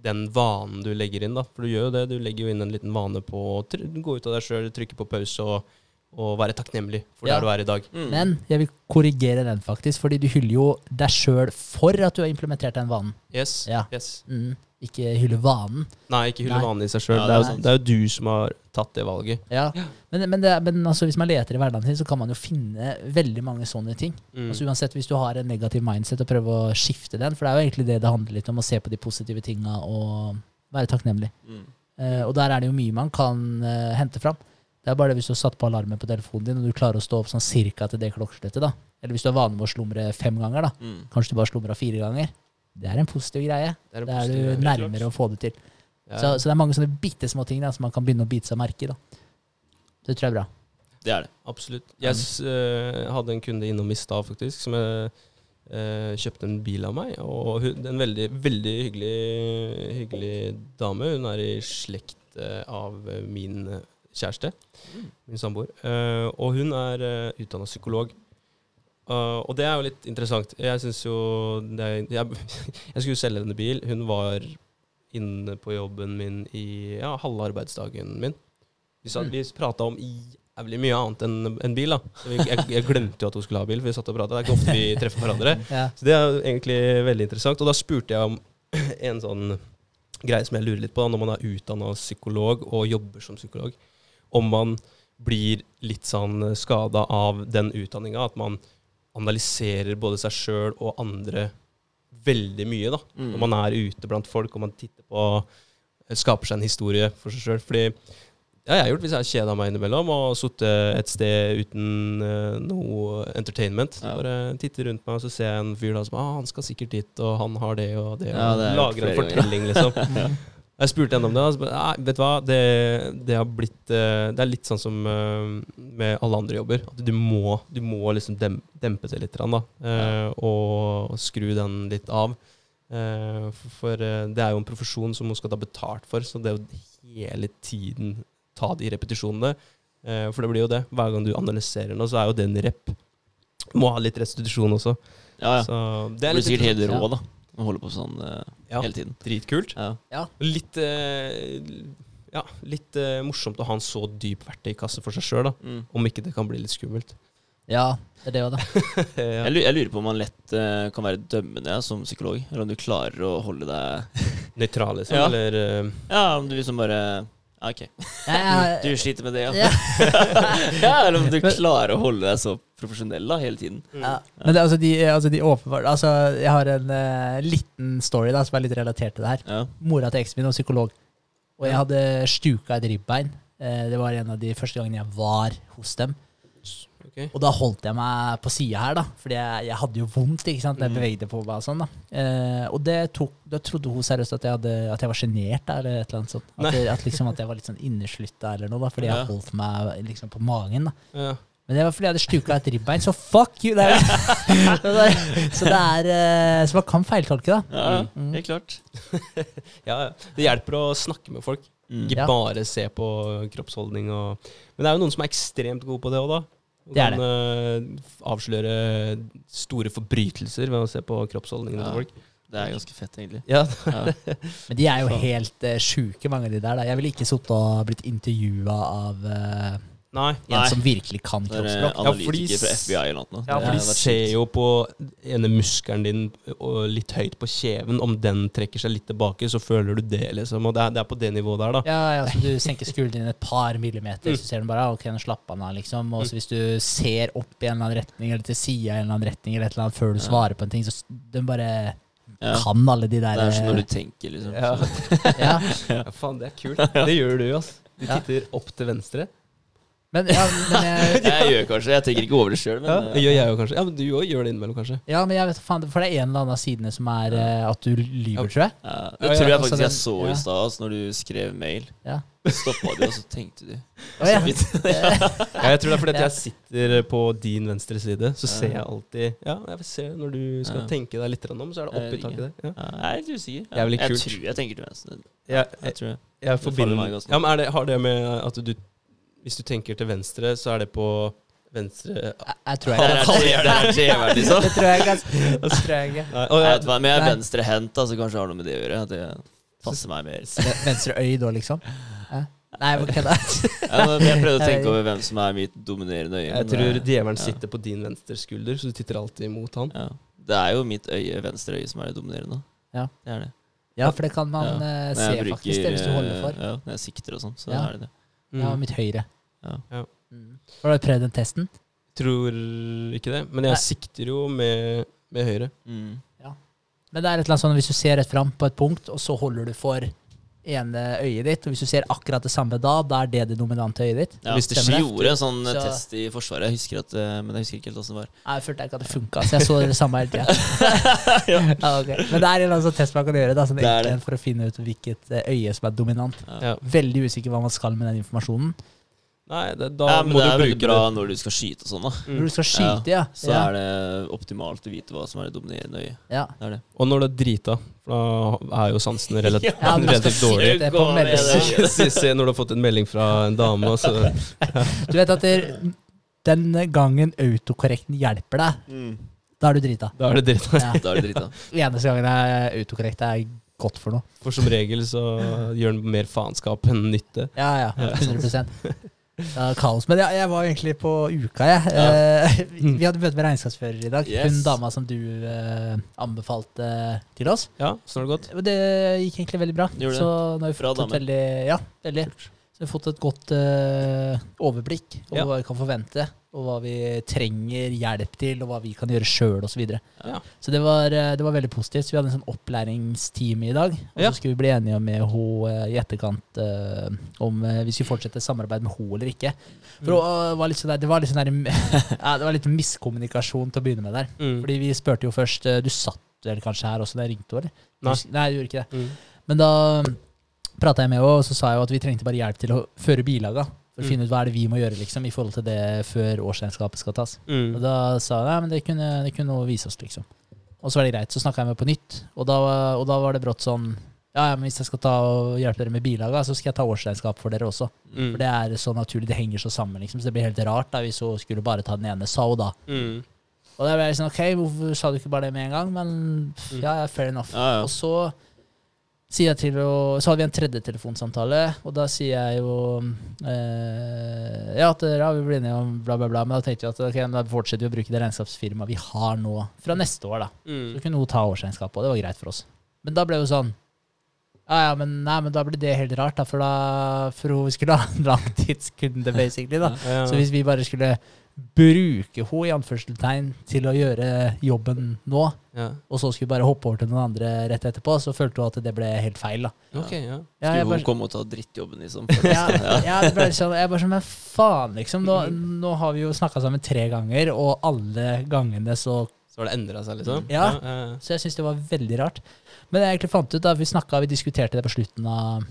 den vanen du legger inn, da. For du gjør jo det. Du legger jo inn en liten vane på å gå ut av deg sjøl, trykke på pause og, og være takknemlig for Ja. der du er i dag. Mm. men jeg vil korrigere den, faktisk. Fordi du hyller jo deg sjøl for at du har implementert den vanen. Yes. Ja. yes. Mm, ikke hylle vanen. Nei, ikke hylle Nei. vanen i seg sjøl. Ja, det, er det er jo- du som har tatt det valget. Ja. Men, men, det, men altså, hvis man leter i hverdagen sin, så kan man jo finne veldig mange sånne ting. Mm. Altså Uansett hvis du har en negativ mindset og prøve å skifte den. For det er jo egentlig det det handler litt om, å se på de positive tinga og være takknemlig. Mm. Uh, og der er det jo mye man kan uh, hente fram. Det er bare det hvis du har satt på alarmen på telefonen din, og du klarer å stå opp sånn cirka til det klokkeslettet, da. Eller hvis du har vane med å slumre fem ganger, da. Mm. Kanskje du bare slumra fire ganger. Det er en positiv greie. Det er det er du nærmere nærmere å få det til. Ja. Så, så det er mange sånne bitte små ting da, som man kan begynne å bite seg merke i. da. Det tror jeg er bra. Det er det. Absolutt. Jeg eh, hadde en kunde innom i stad, faktisk, som jeg, uh, kjøpte en bil av meg. Og hun, en veldig, veldig hyggelig, hyggelig dame. Hun er i slekt uh, av eh, min eh, kjæreste, min samboer. Eh, og hun er uh, utdanna psykolog. Uh, og det er jo litt interessant. Jeg syns jo det er, jeg, jeg skulle selge denne bil. Hun var inne på jobben min i ja, halve arbeidsdagen min. Vi, sa, Mm. vi prata om jævlig mye annet enn en bil. da jeg, jeg glemte jo at hun skulle ha bil, for vi satt og prata. Det er ikke ofte vi treffer hverandre. Ja. Så det er jo egentlig veldig interessant. Og da spurte jeg om en sånn greie som jeg lurer litt på, da, når man er utdanna psykolog og jobber som psykolog, om man blir litt sånn skada av den utdanninga. At man analyserer både seg sjøl og andre veldig mye, da. Mm. Når man er ute blant folk og man titter på Skaper seg en historie for seg sjøl. Fordi ja, jeg har gjort hvis jeg har kjeda meg innimellom og sittet et sted uten uh, noe entertainment. Ja. Bare titter rundt meg, og så ser jeg en fyr da som ah, han skal sikkert dit, og han har det og det. Ja, det lager en fortelling, liksom. Jeg spurte henne om det. Og Nei, vet du hva, det, det har blitt eh, Det er litt sånn som eh, med alle andre jobber. At du må, du må liksom dempe det litt, da, eh, og skru den litt av. Eh, for det er jo en profesjon som hun skal ta betalt for, så det å hele tiden ta de repetisjonene eh, For det blir jo det. Hver gang du analyserer noe, så er jo det en rep. Må ha litt restitusjon også. Ja, ja. Så det Du er blir litt sikkert helt rå, da. Å holde på sånn Ja, hele tiden. dritkult. Ja. Litt eh, Ja, litt eh, morsomt å ha en så dyp verktøykasse for seg sjøl. Mm. Om ikke det kan bli litt skummelt. ja, det er det òg, da. ja. Jeg, lurer, jeg lurer på om man lett eh, kan være dømmende ja, som psykolog. Eller om du klarer å holde deg Nøytral, liksom. Ja. Eller eh, Ja, om du liksom bare OK. Jeg, Du sliter med det, ja. ja. ja eller om du klarer å holde deg så profesjonell da, hele tiden. Ja. Men det, altså, de, altså, de åpenbart Altså, jeg har en uh, liten story da som er litt relatert til det her. Ja. Mora til eksen min var psykolog, og jeg hadde stuka et ribbein. Uh, det var en av de første gangene jeg var hos dem. Ok. Og da holdt jeg meg på sida her, da. Fordi jeg, jeg hadde jo vondt ikke sant? jeg Mhm. bevegde på meg. og sånn da. Eh, og det tok, da trodde hun seriøst at jeg, hadde, at jeg var sjenert, eller et eller annet sånt. At, jeg, at, liksom, at jeg var litt sånn inneslutta eller noe, da, fordi Ja. jeg holdt meg liksom på magen. da. Ja. Men det var fordi jeg hadde stuka et ribbein, så fuck you! Det så det er, så det eh, Så man kan feiltolke, da. Ja, ja, Mm. helt klart. ja. Det hjelper å snakke med folk. Mm. Ikke bare se på kroppsholdning og Men det er jo noen som er ekstremt gode på det òg, da. Og Det er kan uh, avsløre store forbrytelser ved å se på kroppsholdningene Ja. til folk. Det er ganske fett, egentlig. Ja, Ja. Men de er jo helt uh, sjuke, mange av de der. da. Jeg ville ikke sittet og blitt intervjua av eh, Nei. en Nei. som virkelig kan er kroppsspråk. Ja, analytiker fra FBI eller noe. Ja, for de ser jo på ene muskelen din og litt høyt på kjeven. Om den trekker seg litt tilbake, så føler du det, liksom. Og det er, det er på det nivået der, da. Ja, ja, så Du senker skuldrene din et par millimeter, så ser du bare ah, ok, nå slapper han av. liksom. Og så hvis du ser opp i en eller annen retning, eller til sida i en eller annen retning, eller et eller annet før du Ja. svarer på en ting, så den bare Ja. kan alle de der Det er sånn når du tenker, liksom. Ja. Ja. Ja, faen, det er kult. Det gjør du, ass. Du titter opp til venstre. Men, ja, men jeg, Jeg gjør kanskje Jeg tenker ikke over det sjøl, Ja, men det gjør jeg jo kanskje. Ja, men du òg gjør det innimellom, kanskje. ja, men jeg vet faen, for det er en eller annen av sidene som er uh, at du lyver, tror jeg. Ja, Ja, det tror jeg altså faktisk jeg så ja. i stad, altså, når du skrev mail. Ja. Stoppa du, og så tenkte du. oh, ja. Ja, jeg tror det er fordi at jeg sitter på din venstre side, så ser jeg alltid Ja, jeg vil se når du skal tenke deg litt om, så er det oppi taket der. Ja. Ja, jeg er litt usikker. Jeg, jeg tror jeg tenker til venstre. Jeg, Jeg jeg, tror jeg forbinder meg ganske ja, men er det, Har det med at du Hvis du tenker til venstre, så er det på venstre Jeg, jeg tror jeg er det er liksom. Det tror jeg Det tror jeg ikke. Nei, Jeg vet hva, Men jeg er venstrehendt, så kanskje det har noe med det å gjøre. At det passer meg mer. Venstre øy da, liksom? Ja. Nei, jeg bare kødda. Jeg prøvde å tenke over hvem som er mitt dominerende øye. jeg tror djevelen ja. sitter på din venstre skulder, så du titter alltid imot han. ja. Det er jo mitt øye, venstre øye, som er det dominerende. Ja. Det er det. Ja, for det kan man Ja. eh, se bruker, faktisk, det, hvis du holder for. eh, Ja, når jeg sikter og sånn, så Ja. er det det. Ja, Mm. mitt høyre. Ja. Ja. Mm. Har du prøvd den testen? Tror ikke det, men jeg Nei. sikter jo med, med høyre. Mm. Men det er et eller annet sånn hvis du ser rett fram på et punkt, og så holder du for ene øyet ditt. Og hvis du ser akkurat det samme da, da er det det dominante øyet ditt. Ja, Hvis det ikke gjorde en sånn Så- test i Forsvaret, jeg husker at, eh, men jeg husker ikke helt åssen det var. Nei, Jeg følte ikke at det funka, så jeg så det samme hele tida. ja, okay. Men det er en eller annen sånn test man kan gjøre da, sånn Det det. for å finne ut hvilket eh, øye som er dominant. Ja. Veldig usikker hva man skal med den informasjonen. Nei, det, da Ja, må det du er bruke bra det. når du skal skyte og sånn, da. Mm. Når du skal skyte, ja. Så ja. er det optimalt å vite hva som er det dominerende øyet. ja. Det er det. Og når det er drita, for da er jo sansene relativt, Ja, men relativt dårlige. se når du har fått en melding fra en dame, og så Du vet at den gangen autokorrekten hjelper deg, da er du drita. Da er du drita. Ja. Da er du drita. Eneste gangen er autokorrekt er godt for noe. For som regel så gjør den mer faenskap enn nytte. Ja, ja. 100 ja, Kaos. Men jeg, jeg var egentlig på uka, jeg. Eh, vi vi hadde møte med regnskapsfører i dag. Yes. Hun dama som du eh, anbefalte til oss. Ja, sånn har det gått. Det gikk egentlig veldig bra. Gjorde det? Så nå har vi Bra fått et dame. veldig Ja, veldig. Så vi har fått et godt eh, overblikk over Ja. hva vi kan forvente, og hva vi trenger hjelp til, og hva vi kan gjøre sjøl, osv. Så, videre. Ja. så det var, eh, det var veldig positivt. Så vi hadde en sånn opplæringsteam i dag. Og Ja. så skulle vi bli enige med henne i etterkant eh, om eh, vi skulle fortsette samarbeid med henne eller ikke. For det var litt sånn der, det var litt sånn der, det var litt miskommunikasjon til å begynne med der. Mm. Fordi vi spurte jo først eh, Du satt vel kanskje her også da jeg ringte henne? eller? Nei. Nei, du gjorde ikke det. Mm. Men da prata jeg med henne, og så sa jeg jo at vi trengte bare hjelp til å føre bilaga. For å Mm. finne ut hva er det vi må gjøre liksom, i forhold til det før årsregnskapet skal tas. Mm. Og da sa hun men det kunne, det kunne hun vise oss, liksom. Og så var det greit. Så snakka jeg med på nytt, og da, og da var det brått sånn ja, ja, men hvis jeg skal ta og hjelpe dere med bilaga, så skal jeg ta årsregnskap for dere også. Mm. For det er så naturlig, det henger så sammen, liksom. Så det blir helt rart da, hvis hun skulle bare ta den ene, sa hun da. Mm. Og da ble jeg sånn, ok, hvorfor sa du ikke bare det med en gang? Men Mm. ja, ja, fair enough. Ja, ja. Og så å, Så hadde vi en tredje telefonsamtale, og da sier jeg jo eh, Ja, at ja, vi blir enige om bla, bla, bla, men da tenkte vi at ok, men da fortsetter vi å bruke det regnskapsfirmaet vi har nå, fra neste år, da. Mm. Så kunne hun ta årsregnskapet, og det var greit for oss. Men da ble det jo sånn ja, ja, men, nei, men da blir det helt rart, da, for da For hun skulle ha en langtidskunde, basically. da. Ja. Så hvis vi bare skulle bruke henne i anførselstegn til å gjøre jobben nå, ja. og så skulle bare hoppe over til noen andre rett etterpå, så følte hun at det ble helt feil. da. Ok, ja. Ja, Skulle jeg hun bare, komme og ta drittjobben, liksom? ja, ja, det ble sånn, jeg bare sånn, men faen, liksom. Nå, nå har vi jo snakka sammen tre ganger, og alle gangene så Så har det endra seg, liksom? Ja. ja. Så jeg syns det var veldig rart. Men det jeg egentlig fant ut da, vi snakket, vi diskuterte det på slutten av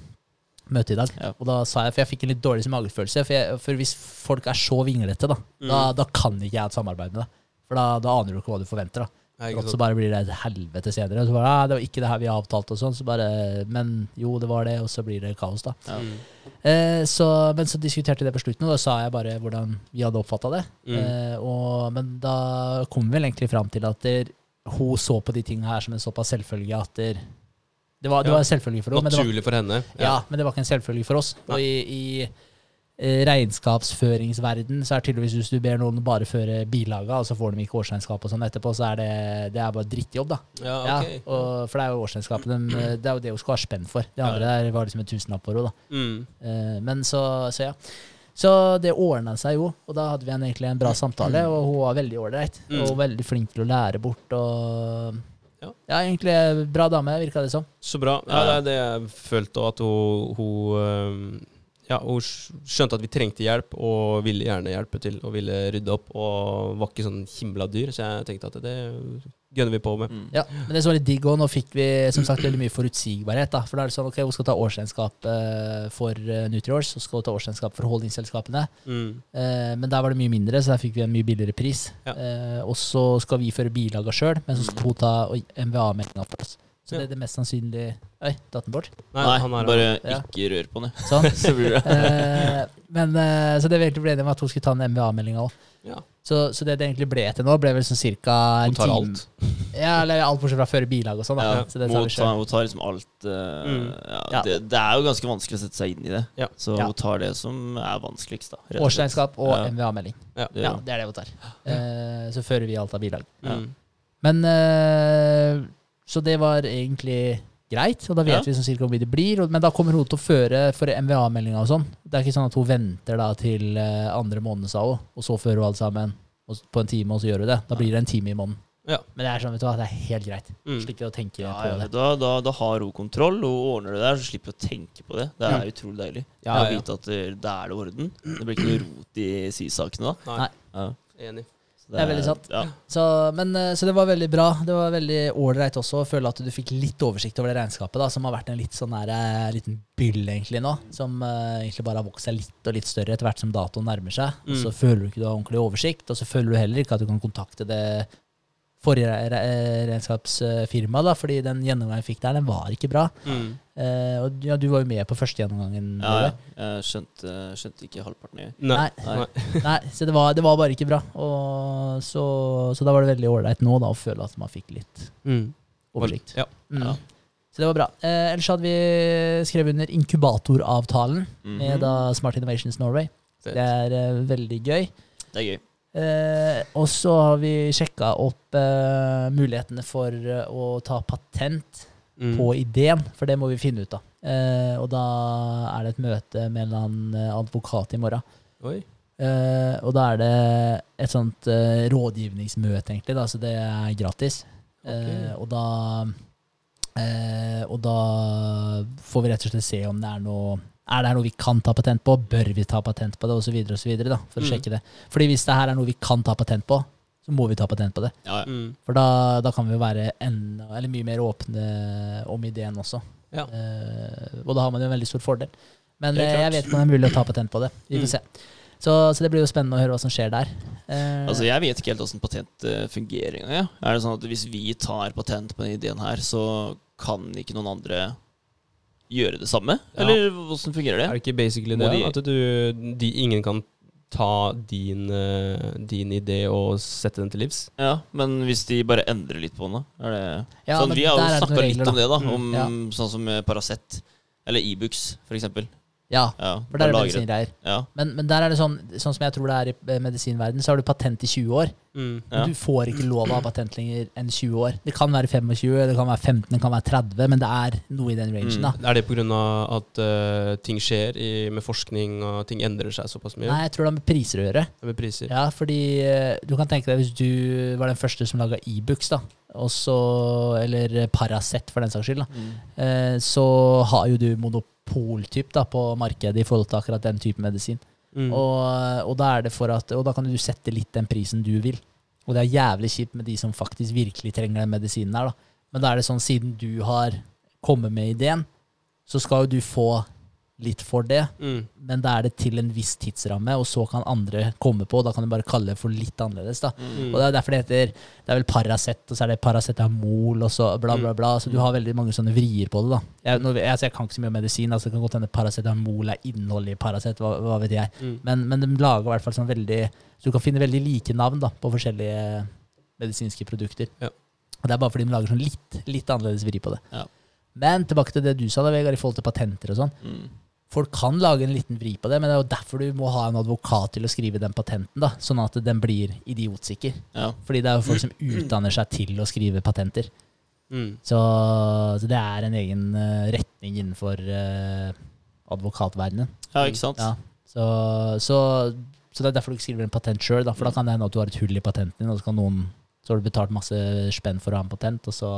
møtet i dag. Ja. Og da sa jeg, for jeg fikk en litt dårlig magefølelse, for, jeg, for hvis folk er så vinglete, da, Mm. da, da kan ikke jeg ha et samarbeid med deg. For da, da aner du ikke hva du forventer. da. Og så bare blir det et helvete senere. Så bare, ah, det var ikke det her vi avtalte, og sånn. Så bare, men jo, det var det, og så blir det kaos, da. Ja. Mm. Eh, så, men så diskuterte vi det på slutten, og da sa jeg bare hvordan vi hadde oppfatta det. Mm. Eh, og, men da kom vi vel egentlig fram til at der, hun så på de tingene her som en såpass selvfølge at der, det, var, det Ja. var en selvfølge for henne. Naturlig for henne. ja, men det var ikke en selvfølge for oss. Og i, i eh, regnskapsføringsverden så er tydeligvis hvis du ber noen bare føre bilaga, og så får de ikke årsregnskap og sånn etterpå, så er det, det er bare drittjobb, da. Ja, Ja, ok. og, for det er jo årsregnskapet dem, eh, Det er jo det hun skal ha spenn for. Det andre der var liksom en tusenlapp for henne, da. Mm. Eh, men så, så ja. Så det ordna seg jo, og da hadde vi en, egentlig en bra samtale, og hun var veldig ålreit. Mm. Og veldig flink til å lære bort og Ja. Ja, egentlig bra dame, virka det som. Så bra. Ja, det er det jeg følte, òg, at hun, hun ja, hun skjønte at vi trengte hjelp, og ville gjerne hjelpe til, og ville rydde opp, og var ikke sånn himla dyr, så jeg tenkte at det gønner vi på med. Mm. Ja, Men det som var litt digg òg, nå fikk vi som sagt veldig mye forutsigbarhet. da, For da er det sånn, ok, hun skal ta årsregnskap eh, for uh, Nutriors, så skal hun ta årsregnskap for holdingsselskapene, Mm. Eh, men der var det mye mindre, så der fikk vi en mye billigere pris. Ja. Eh, og så skal vi føre bilaga sjøl, men så skal hun ta MVA-meldinga for oss. Så det er det mest sannsynlig Oi, datt den bort? Nei, Nei, han er bare Ja. ikke rør på den. Sånn. Så Eh, men, eh, så det vi egentlig ble enige om, at hun skulle ta den MVA-meldinga òg. Ja. Så, så det det egentlig ble til nå, ble vel sånn cirka en Hun tar time. alt. Ja, eller alt bortsett fra føre bilag og sånn. Ja, Så tar hun, vi tar, hun tar liksom alt uh, Mm. ja. Det, det er jo ganske vanskelig å sette seg inn i det. Ja. Så Ja. hun tar det som er vanskeligst. da og. Årsregnskap og Ja. MVA-melding. Ja. Det Ja, det er det hun tar. Uh, så fører vi alt av bilag. Ja. Mm. Men eh, Så det var egentlig greit, og da vet Ja. vi sånn cirka hvor mye det blir. Men da kommer hun til å føre for MVA-meldinga og sånn. Det er ikke sånn at hun venter da til eh, andre måned, sa hun, og så fører hun alt sammen og, på en time, og så gjør hun det. Da blir det en time i måneden. Men det er sånn, vet du hva, det er helt greit. Mm. Slipper å tenke Ja, på ja, det. da, da, da har hun kontroll, og ordner det der, så slipper hun å tenke på det. Det er Mm. utrolig deilig. Ja, å ja. vite at det, det er det orden. Det blir ikke noe rot i sysakene da. Nei. Nei. Ja, Enig. Så Det er veldig sant. Ja. Så, men, eh, så det var veldig bra. Det var veldig ålreit også å føle at du fikk litt oversikt over det regnskapet, da, som har vært en litt sånn der, eh, liten byll egentlig nå. Som uh, egentlig bare har vokst seg litt og litt større etter hvert som datoen nærmer seg. Og så Mm. føler du ikke du har ordentlig oversikt, og så føler du heller ikke at du kan kontakte det forrige re re regnskapsfirmaet, da, fordi den gjennomgangen jeg fikk der, den var ikke bra. Mm. Eh, og ja, du var jo med på første gjennomgangen. Ja, ja. Jeg skjønte, skjønte ikke halvparten. Jeg. Nei. Nei. Nei. Nei, så det var, det var bare ikke bra. Og så, så da var det veldig ålreit nå da, å føle at man fikk litt Mm. oversikt. Ja. Mm. Ja. Så det var bra. Eh, ellers hadde vi skrevet under inkubatoravtalen Mhm. med da Smart Innovations Norway. Det er eh, veldig gøy. Det er gøy. Eh, og så har vi sjekka opp eh, mulighetene for eh, å ta patent Mm. på ideen, for det må vi finne ut av. Eh, og da er det et møte med en eller annen eh, advokat i morgen. Eh, og da er det et sånt rådgivningsmøte, egentlig, da, så det er gratis. Eh, og da eh, Og da får vi rett og slett se om det er noe er det her noe vi kan ta patent på? Bør vi ta patent på det? Og så videre og så videre, da, for å Mm. sjekke det. Fordi hvis det her er noe vi kan ta patent på, så må vi ta patent på det. Ja, ja. Mm. For da, da kan vi jo være enda, eller mye mer åpne om ideen også. Ja. Eh, og da har man jo en veldig stor fordel. Men eh, jeg vet ikke om det er mulig å ta patent på det. Vi Mm. får se. Så, så det blir jo spennende å høre hva som skjer der. Eh, Altså, Jeg vet ikke helt åssen patent fungerer engang. Ja. Er det sånn at hvis vi tar patent på denne ideen her, så kan ikke noen andre gjøre det samme? Ja. Eller åssen fungerer det? Er det ikke basically det? de- At du, de, ingen kan ta din, eh, din idé og sette den til livs? Ja, Men hvis de bare endrer litt på den, da? Er det Ja, sånn, men vi har jo snakka litt om det, da. Mm. Ja. sånn som Paracet. Eller Ibux, for eksempel. Ja, Ja, for der er det medisingreier. Ja, Men, men der er det sånn, sånn som jeg tror det er i eh, medisinverden, så har du patent i 20 år. Mm. ja. Du får ikke lov å ha patent lenger enn 20 år. Det kan være 25, det kan være 15, det kan være 30, men det er noe i den rangen. Mm. da. Er det pga. at uh, ting skjer i, med forskning, og ting endrer seg såpass mye? Nei, jeg tror det har med priser å gjøre. Med priser? Ja, fordi uh, du kan tenke deg hvis du var den første som laga Ibux, da, Også, eller Paracet for den saks skyld, da, Mm. Uh, så har jo du monopoltyp da, på markedet i forhold til akkurat den type medisin. Mm. Og, og, da er det for at, og da kan du sette litt den prisen du vil. Og det er jævlig kjipt med de som faktisk virkelig trenger den medisinen her. da. Men da er det sånn, siden du har kommet med ideen, så skal jo du få litt for det. Mm. Men da er det til en viss tidsramme, og så kan andre komme på. og Da kan du bare kalle det for litt annerledes. da. Mm. Og Det er derfor det heter Det er vel Paracet, og så er det Paracetamol, og så bla, bla, bla. Så du har veldig mange sånne vrier på det. da. Jeg, nå, altså, jeg kan ikke så mye om medisin, altså det kan godt hende Paracetamol er innholdet i Paracet, hva, hva vet jeg. Mm. Men, men de lager i hvert fall sånn veldig Så du kan finne veldig like navn da, på forskjellige medisinske produkter. Ja. Og Det er bare fordi de lager sånn litt, litt annerledes vri på det. Ja. Men tilbake til det du sa, da, Vegard, i forhold til patenter og sånn. Mm. Folk kan lage en liten vri på det, men det er jo derfor du må ha en advokat til å skrive den patenten, da, sånn at den blir idiotsikker. Ja. Fordi det er jo folk som utdanner seg til å skrive patenter. Mm. Så, så det er en egen eh, retning innenfor uh, advokatverdenen. ja, ikke sant? Ja. Så, så, så det er derfor du ikke skriver en patent sjøl, for da kan det hende at du har et hull i patenten din, og så kan noen så har du betalt masse spenn for å ha en patent, og så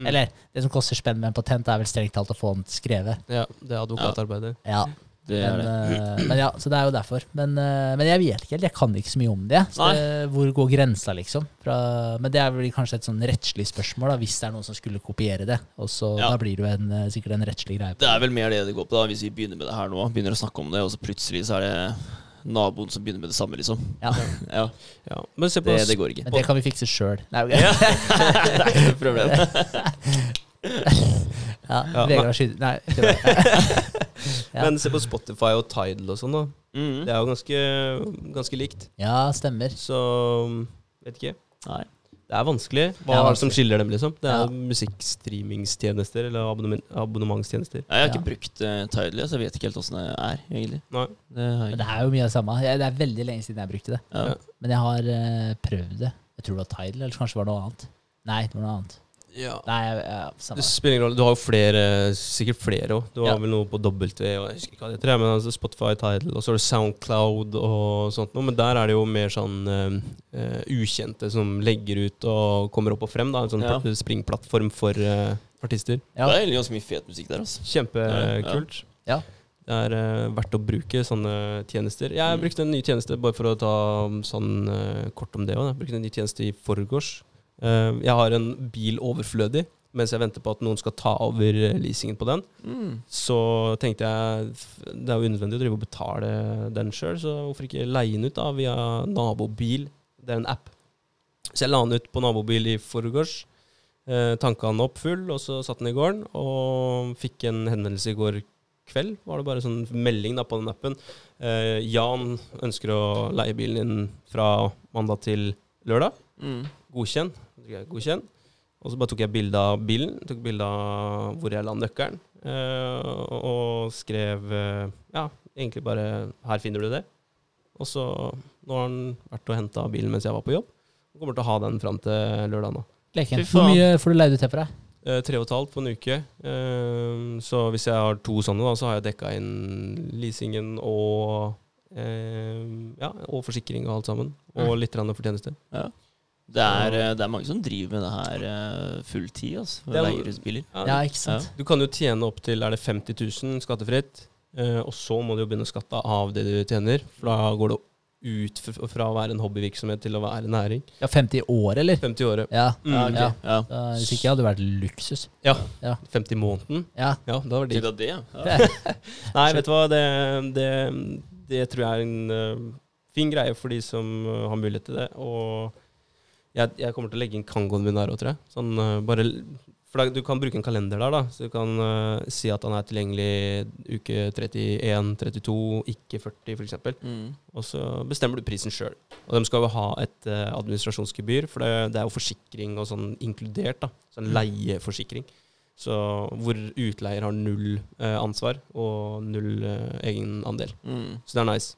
Mm. Eller det som koster spenn med en patent, er vel strengt talt å få den skrevet. Ja, det er advokatarbeidet. Ja, Det er men, det. eh, men ja, så det er jo derfor. Men, eh, men jeg vet ikke helt, jeg kan ikke så mye om det. Så det hvor går grensa, liksom? Fra, men det er vel kanskje et sånn rettslig spørsmål, da, hvis det er noen som skulle kopiere det. Og så Ja. Da blir det jo en, eh, sikkert en rettslig greie. på Det er vel mer det det går på, da, hvis vi begynner med det her nå. Begynner å snakke om det, og så plutselig så er det naboen som begynner med det samme, liksom. Ja, Ja, Ja. Men se på Det, det går ikke. men det kan vi fikse sjøl. det er ikke noe problem. Ja, Ja, Vegard skyter Nei. Ja. Men se på Spotify og Tidal og sånn, da. Mm. Det er jo ganske, ganske likt. ja, stemmer. Så vet ikke. Nei. Det er vanskelig. Hva er det som skiller dem, liksom? Det er Ja. musikkstreamingstjenester eller abonnement, abonnementstjenester. Jeg har ikke Ja. brukt uh, Tidely, så jeg vet ikke helt åssen det er, egentlig. Nei. Det har jeg det er jo mye av det samme. Det er veldig lenge siden jeg brukte det. Ja. Ja. Men jeg har uh, prøvd det. Jeg tror det var Tidal, eller kanskje det var noe annet. Nei, det var noe annet. Ja. Nei, jeg, samme. Det spiller ingen rolle. Du har jo flere, sikkert flere òg. Du har Ja. vel noe på W, og jeg husker ikke hva det heter, men altså Spotify, Tidal, og så er det Soundcloud og sånt noe. Men der er det jo mer sånn eh, eh, ukjente som legger ut og kommer opp og frem. da En sånn Ja. pl- springplattform for eh, artister. Ja. Det er egentlig ganske mye fet musikk der, altså. Kjempekult. Ja. Det er eh, verdt å bruke sånne tjenester. Jeg Mm. brukte en ny tjeneste, bare for å ta um, sånn eh, kort om det òg. Brukte en ny tjeneste i forgårs. Eh, jeg har en bil overflødig mens jeg venter på at noen skal ta over eh, leasingen på den. Mm. Så tenkte jeg det er jo unødvendig å drive og betale den sjøl, så hvorfor ikke leie den ut da via nabobil? Det er en app. Så jeg la den ut på nabobil i forgårs. Eh, tanka den opp full, og så satt den i gården. Og fikk en henvendelse i går kveld. Var det bare sånn melding da på den appen. Eh, Jan ønsker å leie bilen din fra mandag til lørdag. Mm. Godkjenn. Trykket jeg Godkjenn. Og så bare tok jeg bilde av bilen, tok bilde av hvor jeg la nøkkelen, eh, og skrev eh, Ja, egentlig bare 'Her finner du det'. Og så Nå har han vært og henta bilen mens jeg var på jobb. Og kommer til å ha den fram til lørdag nå. Leken. Hvor mye får du leid ut til for deg? Eh, tre og et halvt på en uke. Eh, så hvis jeg har to sånne, da, så har jeg dekka inn leasingen og eh, Ja, og forsikring og alt sammen. Og litt fortjeneste. fortjeneste. Det, er, eh, det er mange som driver med det her eh, fulltid, altså. Det er- Ja. Ja, ikke sant? Du kan jo tjene opp til er det 50 000 skattefritt, eh, og så må du jo begynne å skatte av det du tjener. For da går det ut fra å være en hobbyvirksomhet til å være næring. Ja, 50 i år, eller? 50 i året. Ja. Mm, Ja, okay. ja. ja. Da, hvis ikke hadde det vært luksus. Ja, 50 i måneden. Ja. Ja, da var det Til det, ja. Nei, vet du hva, det, det, det tror jeg er en uh, fin greie for de som har mulighet til det. Og jeg, jeg kommer til å legge inn kangoen min der òg, tror jeg. Sånn, eh, bare, for du kan bruke en kalender der, da. Så du kan uh, si at han er tilgjengelig uke 31, 32, ikke 40 f.eks. Mm. Og så bestemmer du prisen sjøl. Og de skal jo ha et uh, administrasjonsgebyr, for det, det er jo forsikring og sånn inkludert. da, Sånn leieforsikring. Så hvor utleier har null eh, ansvar og null eh, egenandel. Mm. Så det er nice.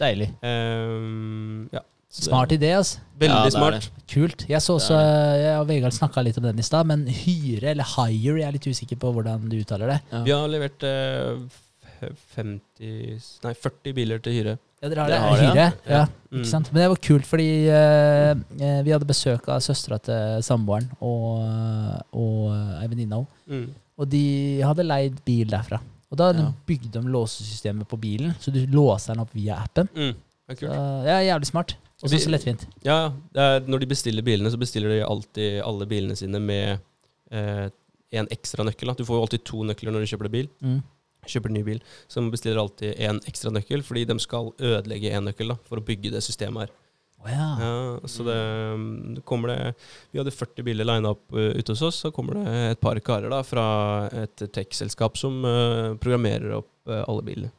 Deilig. Um, ja. Smart idé, altså. Veldig Ja, det er smart. Kult. Jeg så også, jeg og Vegard snakka litt om den i stad, men hyre, eller hire, jeg er litt usikker på hvordan du uttaler det. Ja. Vi har levert eh, 50 Nei, 40 biler til hyre. Ja, dere har Det det? har det, hyre? ja. Ja. Mm. Ikke sant? Men det var kult, fordi eh, eh, vi hadde besøk av søstera til samboeren og, og ei venninne av henne. Mm. Og de hadde leid bil derfra. Og da hadde Ja. de bygd låsesystemet på bilen, så du låser den opp via appen. Mm. Det er Så, ja, jævlig smart. Og så lettvint. Ja, er, når de bestiller bilene, så bestiller de alltid alle bilene sine med eh, en ekstra nøkkel. Da. Du får jo alltid to nøkler når du kjøper deg bil. Mm. Kjøper ny bil, så de bestiller alltid en ekstra nøkkel, fordi de skal ødelegge en nøkkel da, for å bygge det systemet her. Oh, ja. Ja, så det, det kommer det Vi hadde 40 biler lina opp uh, ute hos oss. Så kommer det et par karer da fra et tech-selskap som uh, programmerer opp uh, alle bilene.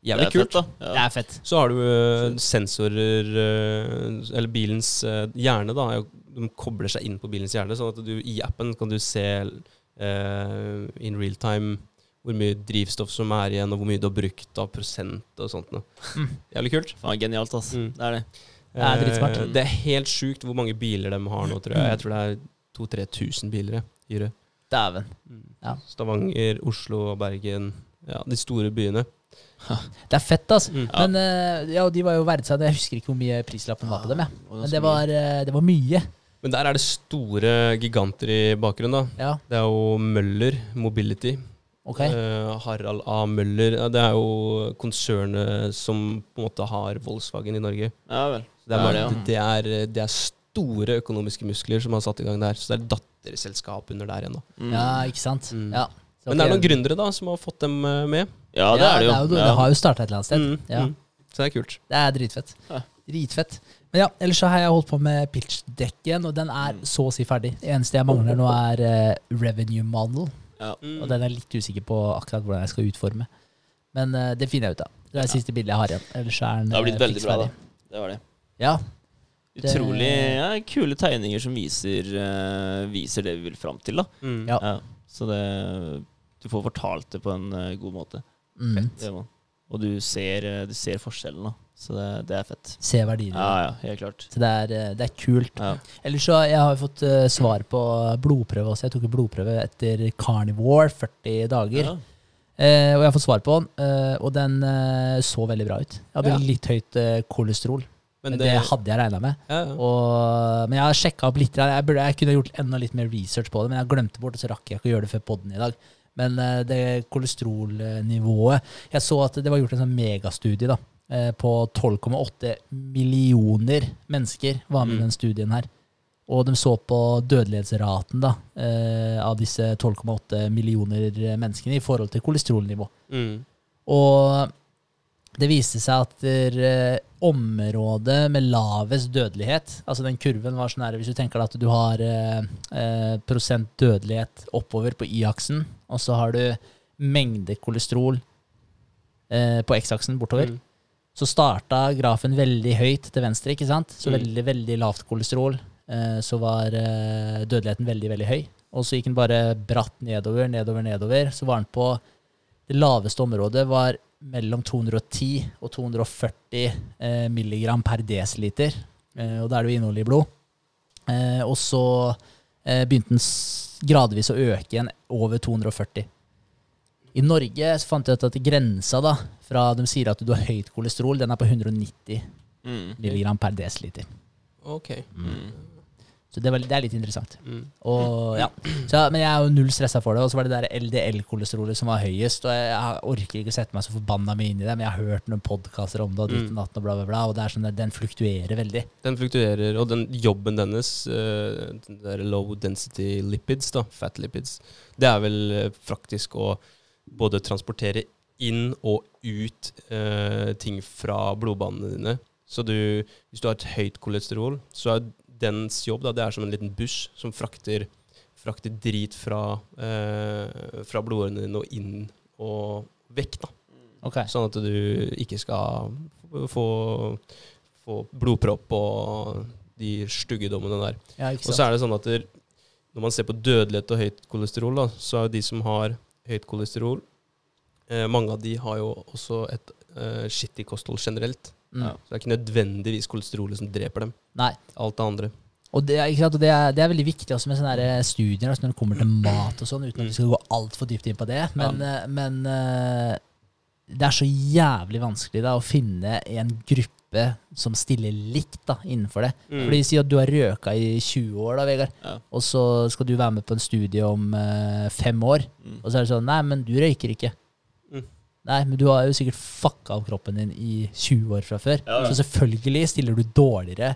Jævlig Det er kult. fett, da. Det er fett. Så har du uh, sensorer uh, Eller bilens uh, hjerne, da. De kobler seg inn på bilens hjerne, sånn at du i appen kan du se uh, in real time hvor mye drivstoff som er igjen, og hvor mye du har brukt av prosent og sånt noe. Mm. Jævlig kult. Faen, genialt, ass. Mm. Det er det. Det er dritsmart. Det er helt sjukt hvor mange biler de har nå, tror jeg. Jeg tror det er 2000-3000 biler. Dæven. Ja. Stavanger, Oslo, Bergen. Ja, de store byene. Det er fett, altså. Mm. Ja. Men eh, ja, de var jo verdsatt. Jeg husker ikke hvor mye prislappen var på dem. Ja. Men det var, eh, det var mye. Men der er det store giganter i bakgrunnen. da. Ja, Det er jo Møller Mobility. Okay. Uh, Harald A. Møller. Ja, det er jo konsernet som på en måte har Volkswagen i Norge. Ja vel. Det er, Det det, det, er, det er store økonomiske muskler som har satt i gang der. Så det er datterselskap under der igjen. da. Mm. Ja, ikke sant. Mm. Ja. Så Men det er noen gründere da som har fått dem eh, med. Ja, det er det jo. Det, Ja. har jo starta et eller annet sted. Mm, Ja. mm. Så det er kult. Det er dritfett. Dritfett. Men ja, ellers så har jeg holdt på med pitchdekken, og den er Mm. så å si ferdig. Det eneste jeg mangler nå, er uh, revenue model. Ja. Mm. Og den er jeg litt usikker på akkurat hvordan jeg skal utforme. Men uh, det finner jeg ut av. Det er det siste bildet jeg har igjen. Ellers er den Det har blitt veldig bra, da. Det var det. Ja. Utrolig ja, kule tegninger som viser, uh, viser det vi vil fram til, da. Mm. Ja. Ja. Så det Du får fortalt det på en eh, god måte. Mm. Det. Og du ser, eh, du ser forskjellen, da. Så det, det er fett. Se verdiene. Ja, ja, helt klart. Så det er, eh, det er kult. Ja. Ellers så jeg har fått uh, svar på blodprøve også. Jeg tok en blodprøve etter Carnivore, 40 dager. Ja. Uh, og jeg har fått svar på den, uh, og den så veldig bra ut. Jeg hadde litt høyt kolesterol. Men det, det, hadde jeg regna med. ja, ja. Og, men jeg har sjekka opp litt. Jeg, burde, jeg kunne gjort enda litt mer research på det, men jeg glemte bort, og så rakk jeg ikke å gjøre det før podden i dag. Men eh, det kolesterolnivået Jeg så at det var gjort en sånn megastudie da, eh, på 12,8 millioner mennesker var med i Mm. den studien her. Og de så på dødelighetsraten da, eh, av disse 12,8 millioner menneskene i forhold til kolesterolnivå. Mm. Og det viste seg at området med lavest dødelighet, altså den kurven var sånn her, hvis du tenker at du har eh, eh, prosent dødelighet oppover på y-aksen, og så har du mengde kolesterol eh, på x-aksen bortover, Mm. så starta grafen veldig høyt til venstre, ikke sant? Så Mm. veldig, veldig lavt kolesterol. Eh, så var eh, dødeligheten veldig, veldig høy. Og så gikk den bare bratt nedover, nedover, nedover. Så var den på Det laveste området var mellom 210 og 240 eh, milligram per desiliter. Eh, og da er det jo innholdet i blod. Eh, og så eh, begynte den gradvis å øke igjen over 240. I Norge så fant jeg ut at grensa da, fra de sier at du har høyt kolesterol, den er på 190 Mm. milligram per desiliter. Ok. Mm. Så det, var, det er litt interessant. Mm. Og, ja. så, men jeg er jo null stressa for det. Og så var det der LDL-kolesterolet som var høyest. Og jeg, jeg orker ikke å sette meg så forbanna mye inn i det, men jeg har hørt noen podkaster om det, og ditt og Mm. og bla, bla, bla. Og det er sånn at den fluktuerer veldig. Den fluktuerer, og den jobben dennes, eh, den der low density lipids, da, fat lipids, det er vel praktisk faktisk å både transportere inn og ut eh, ting fra blodbanene dine. Så du, hvis du har et høyt kolesterol, så er dens jobb da, det er som en liten buss som frakter, frakter drit fra, eh, fra blodårene dine og inn og vekk. da. Okay. Sånn at du ikke skal få, få blodpropp og de styggedommene der. Ja, Og så er det sånn at der, når man ser på dødelighet og høyt kolesterol, da, så er de som har høyt kolesterol eh, Mange av de har jo også et eh, skittig kosthold generelt. Mm. Ja. Så det er ikke nødvendigvis kolesterolet som dreper dem. Nei. Alt det andre. Og det? Og det, er, det er veldig viktig også med sånne studier altså når det kommer til mat og sånn, uten at vi skal gå altfor dypt inn på det. Men, ja. men eh, det er så jævlig vanskelig da, å finne en gruppe som stiller likt da, innenfor det. Mm. Fordi Si at du har røka i 20 år, da, Vegard, Ja. og så skal du være med på en studie om uh, fem år. Mm. Og så er det sånn Nei, men du røyker ikke. Nei, men du har jo sikkert fucka opp kroppen din i 20 år fra før. Ja, ja. Så selvfølgelig stiller du dårligere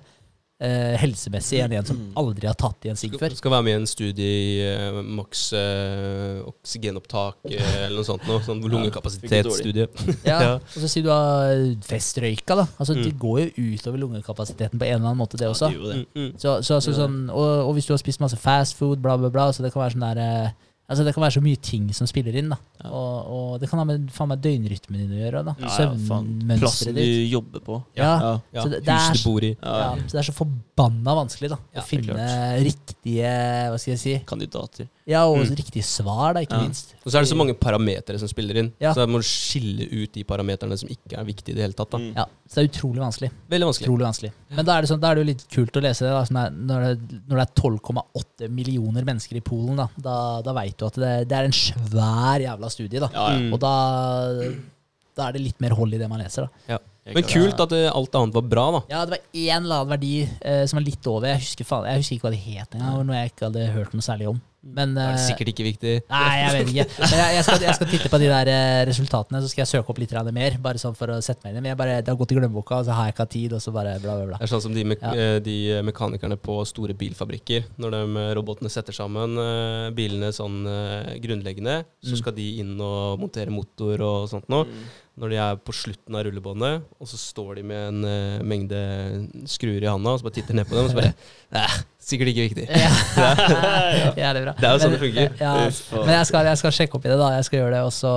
eh, helsemessig enn en som Mm. aldri har tatt i en sigg før. Skal, skal være med i en studie i eh, maks eh, oksygenopptak eh, eller noe sånt. Noe, sånn lungekapasitetsstudie. Ja, Ja. Og så sier du har festrøyka, da. Altså, Det Mm. går jo utover lungekapasiteten på en eller annen måte, det også. Ja, det det. Mm, mm. Så, så, altså, sånn, og, og hvis du har spist masse fast food, bla, bla, bla, så det kan være sånn der eh, Altså Det kan være så mye ting som spiller inn. da Ja. og, og det kan ha med faen meg døgnrytmen din å gjøre. da Ja. Søvnmønsteret Plassen du jobber på. Ja. Ja. Det- det huset du bor i. Ja, så det er så forbanna vanskelig da å finne riktige Hva skal jeg si Kandidater. Ja, og Mm. riktige svar, da, ikke minst. Og så er det så mange parametere som spiller inn. Så da må du skille ut de parameterne som ikke er viktige i det hele tatt. da. Mm. Ja, Så det er utrolig vanskelig. Veldig vanskelig. Utrolig vanskelig. Men da er det, sånn, da er det jo litt kult å lese det. Da, når, det når det er 12,8 millioner mennesker i Polen, da, da, da veit du at det, det er en svær jævla studie. da Ja, ja. Og da, da er det litt mer hold i det man leser. da Ja. Men kult at det, alt annet var bra, da. Ja, det var én eller annen verdi eh, som var litt over. Jeg husker, faen, jeg husker ikke hva det het engang. Noe jeg ikke hadde hørt noe særlig om. Men Det er eh, sikkert ikke viktig. Nei, jeg vet ikke. Men jeg, jeg, skal, jeg skal titte på de der eh, resultatene, så skal jeg søke opp litt mer. Bare sånn for å sette meg inn i. Men jeg bare, det har gått i glemmeboka, og så har jeg ikke hatt tid, og så bare bla, bla, bla. Det er sånn som de, me Ja. eh, de mekanikerne på store bilfabrikker. Når de robotene setter sammen bilene sånn grunnleggende, så Mm. skal de inn og montere motor og sånt noe. Mm. Når de er på slutten av rullebåndet, og så står de med en mengde skruer i handa, og så bare titter ned på dem, og så bare Nei, sikkert ikke viktig. Ja. Jævlig bra. Det er jo sånn det fungerer. Ja, men jeg skal, jeg skal sjekke opp i det, da. Jeg skal gjøre det, og så